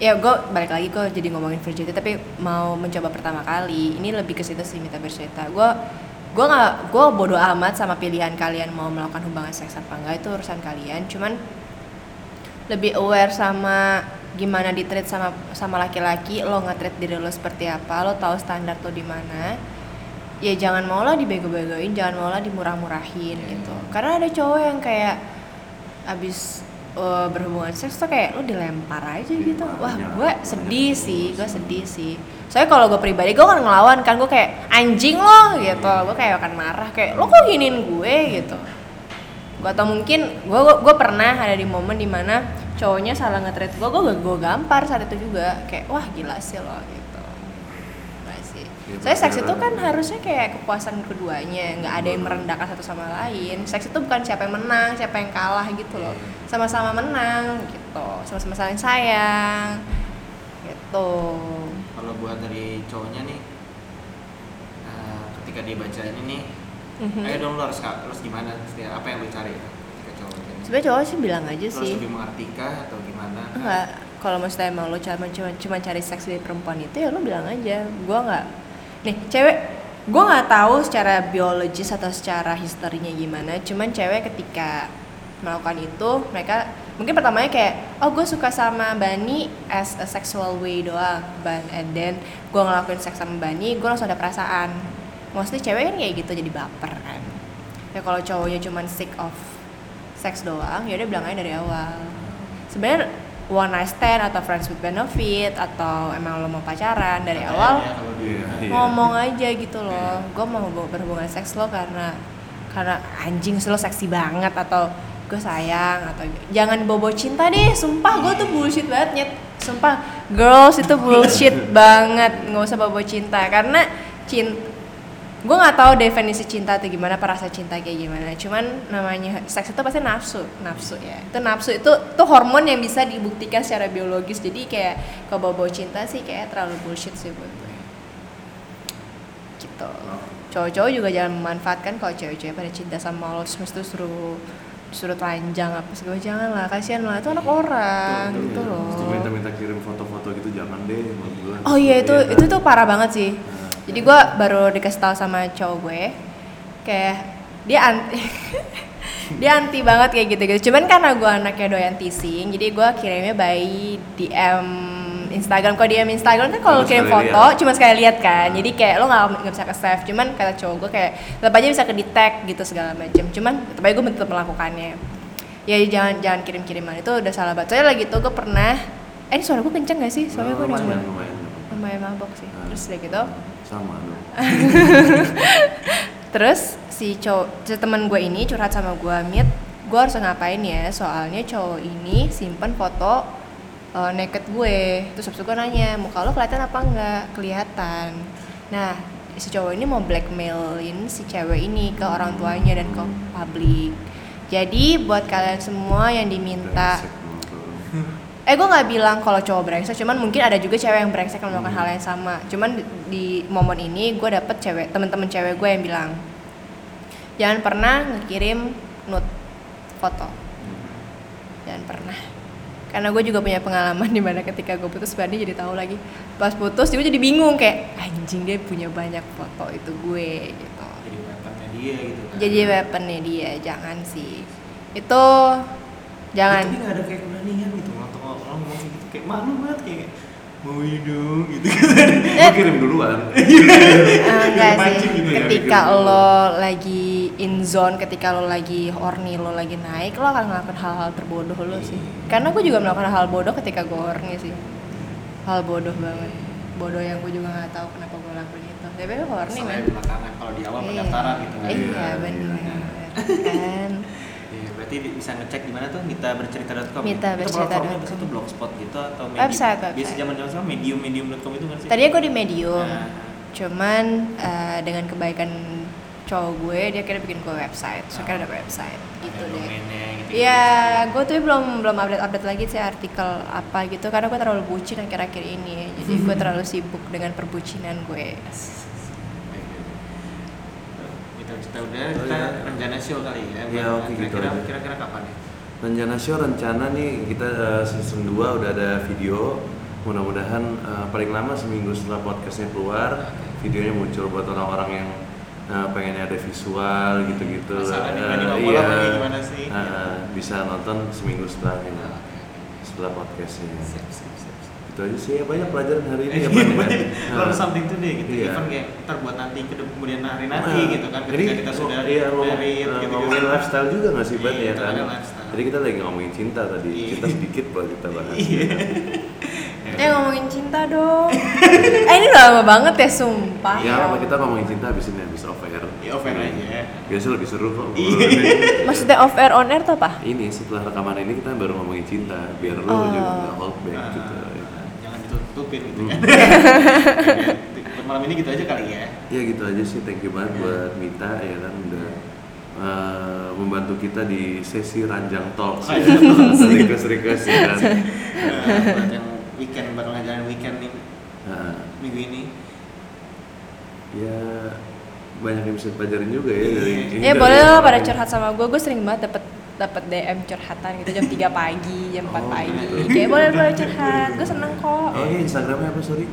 S4: ya gue balik lagi gue jadi ngomongin virginity tapi mau mencoba pertama kali. Ini lebih ke situ sih minta bercerita. Gue gue nggak gue bodoh amat sama pilihan kalian mau melakukan hubungan seks apa enggak itu urusan kalian. Cuman lebih aware sama gimana di treat sama sama laki-laki lo nge-treat diri lo seperti apa lo tahu standar lo di mana. Ya jangan mau lo dibego-begoin jangan mau lo dimurah-murahin
S2: Iya,
S4: gitu. Karena ada cowok yang kayak abis uh, berhubungan seks tuh kayak lo dilempar aja gitu. Wah gue sedih sih gue
S3: sedih.
S4: sih. Soalnya kalau gue pribadi gue kan ngelawan kan gue kayak anjing lo gitu. Gue kayak akan marah kayak lo kok giniin gue? gitu. Gue atau mungkin gue gue pernah ada di momen di mana cowoknya salah nge-treat gue gue gue gampar saat itu juga. Kayak wah gila sih lo gitu
S3: Ya,
S4: saya seks itu kan harusnya kayak kepuasan keduanya nggak ada yang merendahkan satu sama lain. Seks itu bukan siapa yang menang siapa yang kalah gitu loh. Sama-sama menang gitu sama-sama saling sayang gitu.
S2: Kalau buat dari cowoknya nih eh, ketika dia baca ini nih
S4: Mhm.
S2: ayo dong lo harus harus gimana? Setiap- apa yang lo cari ketika cowok baca ini?
S4: Sebenarnya cowok sih bilang aja
S2: Lo
S4: sih.
S2: lebih mengerti kah atau gimana?
S4: Enggak. Kalau maksudnya emang lo cuma cuma, cuma cari seks dari perempuan itu ya lo bilang aja. Gue nggak nih cewek gue nggak tahu secara biologis atau secara historinya gimana cuman cewek ketika melakukan itu mereka mungkin pertamanya kayak oh gue suka sama Bani as a sexual way doang but and then gue ngelakuin seks sama Bani gue langsung ada perasaan. Mostly cewek kan kayak gitu jadi baper kan. Ya kalau cowoknya cuman sick of seks doang ya udah bilang aja dari awal. Sebenarnya one night stand atau friends with benefit atau emang lo mau pacaran dari
S2: Katanya
S4: awal
S2: ya dia-
S3: Iya, iya.
S4: ngomong aja gitu loh gue mau hubung- berhubungan seks lo karena karena anjing lo seksi banget atau gue sayang atau jangan bobo cinta deh sumpah gue tuh bullshit banget nyet. Sumpah girls itu bullshit banget nggak usah bobo cinta karena cinta gue nggak tahu definisi cinta atau gimana perasa cinta kayak gimana. Cuman namanya seks itu pasti nafsu nafsu ya. Itu nafsu itu tuh hormon yang bisa dibuktikan secara biologis. Jadi kayak kalau bawa bawa cinta sih kayak terlalu bullshit sih buat gue. Gitu. Cowok-cowok juga jangan memanfaatkan kalau cewek-cewek pada cinta sama lo terus mesti suruh suruh telanjang apa segala jangan lah kasihan lah. Itu anak orang
S3: Betul,
S4: gitu
S3: iya.
S4: loh.
S3: Minta-minta kirim foto-foto gitu jangan deh.
S4: Oh iya itu
S3: kan?
S4: itu tuh parah banget sih.
S3: Nah,
S4: Jadi gue baru dikasih tahu sama cowok gue, kayak dia anti dia anti banget kayak gitu-gitu. Cuman karena gue anaknya doyan teasing, jadi gue kirimnya by DM Instagram. Kalau DM Instagram kan kalau kirim foto
S3: lihat.
S4: cuma sekali lihat kan. Jadi kayak lo nggak bisa ke save. Cuman kata cowok gue kayak tetap aja bisa ke detect gitu segala macam. Cuman tetap aja gue tetap melakukannya. Ya jangan jangan kirim kiriman itu udah salah banget. Soalnya lagi tuh gue pernah, eh ini suara gue kenceng gak sih? Soalnya gue udah
S3: lumayan, lumayan.
S4: lumayan mabok sih.
S3: Nah.
S4: Terus udah gitu,
S3: Sama dong.
S4: Terus si cowok, si teman gue ini curhat sama gue, Mit, gue harus ngapain ya? Soalnya cowok ini simpen foto uh, naked gue. Terus habis itu gue nanya, muka lo kelihatan apa enggak? Kelihatan. Nah, si cowok ini mau blackmailin si cewek ini ke orang tuanya dan ke publik. Jadi buat kalian semua yang diminta. Eh gue nggak bilang kalau cowok brengsek, cuman mungkin ada juga cewek yang brengsek yang melakukan hal yang sama. Cuman di, di momen ini gue dapet cewek temen-temen cewek gue yang bilang jangan pernah ngirim nude foto, jangan pernah. Karena gue juga punya pengalaman di mana ketika gue putus Bandi jadi tahu lagi. Pas putus gue jadi bingung kayak anjing dia punya banyak foto itu gue gitu.
S2: jadi weaponnya dia gitu kan
S4: Jadi weaponnya dia jangan sih. Itu jangan.
S2: tapi nggak ada kayak gitu ngomong gitu kayak malu banget kayak mau ini dong gitu
S3: Gua kirim duluan.
S4: Ah, enggak sih.
S2: Gitu ya,
S4: ketika
S3: bikin
S4: lo lagi in zone, ketika lo lagi horny, lo lagi naik, lo akan melakukan hal-hal terbodoh lo sih. Karena gue juga melakukan hal bodoh ketika gue horny sih. Hal bodoh banget. Bodoh yang gue juga nggak tahu kenapa gue lakuin itu. Tapi gue horny
S2: belakangan kalau di awal
S4: Iya.
S2: pendaftaran gitu kan
S4: Iya
S3: Iya,
S4: benar.
S3: iya.
S4: Kan.
S2: Berarti bisa ngecek di mana tuh mitabercerita.com.
S4: Mita
S2: Itu
S4: bercerita
S2: platformnya
S4: dot
S2: bisa
S4: com.
S2: tuh blogspot gitu atau medium.
S4: Website,
S2: Biasa
S4: website.
S2: zaman-zaman sekarang medium medium.com itu kan sih.
S4: Tadinya gue di Medium.
S2: Nah.
S4: Cuman eh, dengan kebaikan cowok gue, dia kira bikin gue website. So kira ada website gitu
S2: Ada
S4: deh.
S2: domainnya gitu.
S4: Iya, gue tuh belum belum update update lagi sih artikel apa gitu karena gue terlalu bucin akhir-akhir ini. Jadi gue terlalu sibuk dengan perbucinan gue.
S2: Kita kita udah
S3: Oh,
S2: kita
S3: iya.
S2: rencana show kali ya.
S3: Iya, oke, gitu
S2: kira-kira
S3: aja.
S2: kira-kira kapan ya?
S3: Rencana show rencana nih kita eh, season 2 udah ada video. Mudah-mudahan eh, paling lama seminggu setelah podcastnya keluar, videonya muncul buat orang-orang yang eh, pengennya ada visual gitu-gitu.
S2: Mamola
S3: iya. Eh, bisa nonton seminggu setelah ini, setelah podcastnya.
S2: Siap, siap, siap.
S3: Itu aja sih ya banyak pelajaran hari ini ya.
S2: Iya,
S3: ya.
S2: banyak.
S3: Nah.
S2: Learn something today gitu.
S3: Iya.
S2: Even kayak ntar buat nanti ke kemudian hari nanti
S3: Nah,
S2: gitu kan
S3: jadi,
S2: ketika kita sudah
S3: iya,
S2: married
S3: eh,
S2: gitu
S3: ngomongin lifestyle juga nggak sih Ban
S2: Iya,
S3: ya
S2: itu
S3: kan? Jadi kita lagi ngomongin cinta tadi,
S2: Iya.
S3: cinta sedikit boleh kita bahas.
S2: Iya.
S4: Eh ngomongin cinta dong. eh ini udah lama banget ya sumpah.
S3: Ya apa kita ngomongin cinta habis ini habis off air.
S2: Ya off air aja.
S3: Biasa lebih seru kok.
S2: Iya.
S4: Maksudnya off air on air tuh apa?
S3: ini setelah rekaman ini kita baru ngomongin cinta, biar lo
S4: Oh.
S3: juga nggak hold back
S2: Nah,
S3: gitu.
S2: Ditutupin gitu
S3: Hmm.
S2: kan. Malam ini gitu aja kali ya.
S3: Ya gitu aja sih, thank you banget
S2: Iya.
S3: buat Mita ya kan udah eh, membantu kita di sesi ranjang talk
S2: Oh, iya.
S3: request request ya kan.
S2: Nah, buat yang weekend bakal ngajarin weekend nih
S3: Nah,
S2: minggu ini.
S3: ya banyak yang bisa dipelajarin juga ya dari
S2: Iya.
S3: ini
S4: Ya boleh lah pada curhat sama gue. Gue sering banget dapet dapet DM curhatan gitu jam 3 pagi, jam 4
S3: Oh,
S4: pagi.
S3: gitu.
S4: Kayak boleh boleh curhat. Gue seneng kok.
S3: Oh iya Instagramnya apa sorry?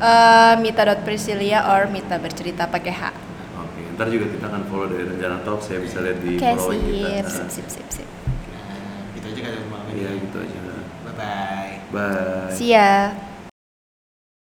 S4: Eh mita.priscilia or Mita bercerita pakai H.
S3: Oke, ntar juga kita akan follow dari Rencana Talk, saya bisa lihat di
S4: Oke,
S3: following kita.
S4: sip, sip, sip, sip, sip.
S2: Nah, gitu aja kali ini.
S3: Iya gitu aja.
S2: Bye bye.
S3: Bye.
S4: See ya.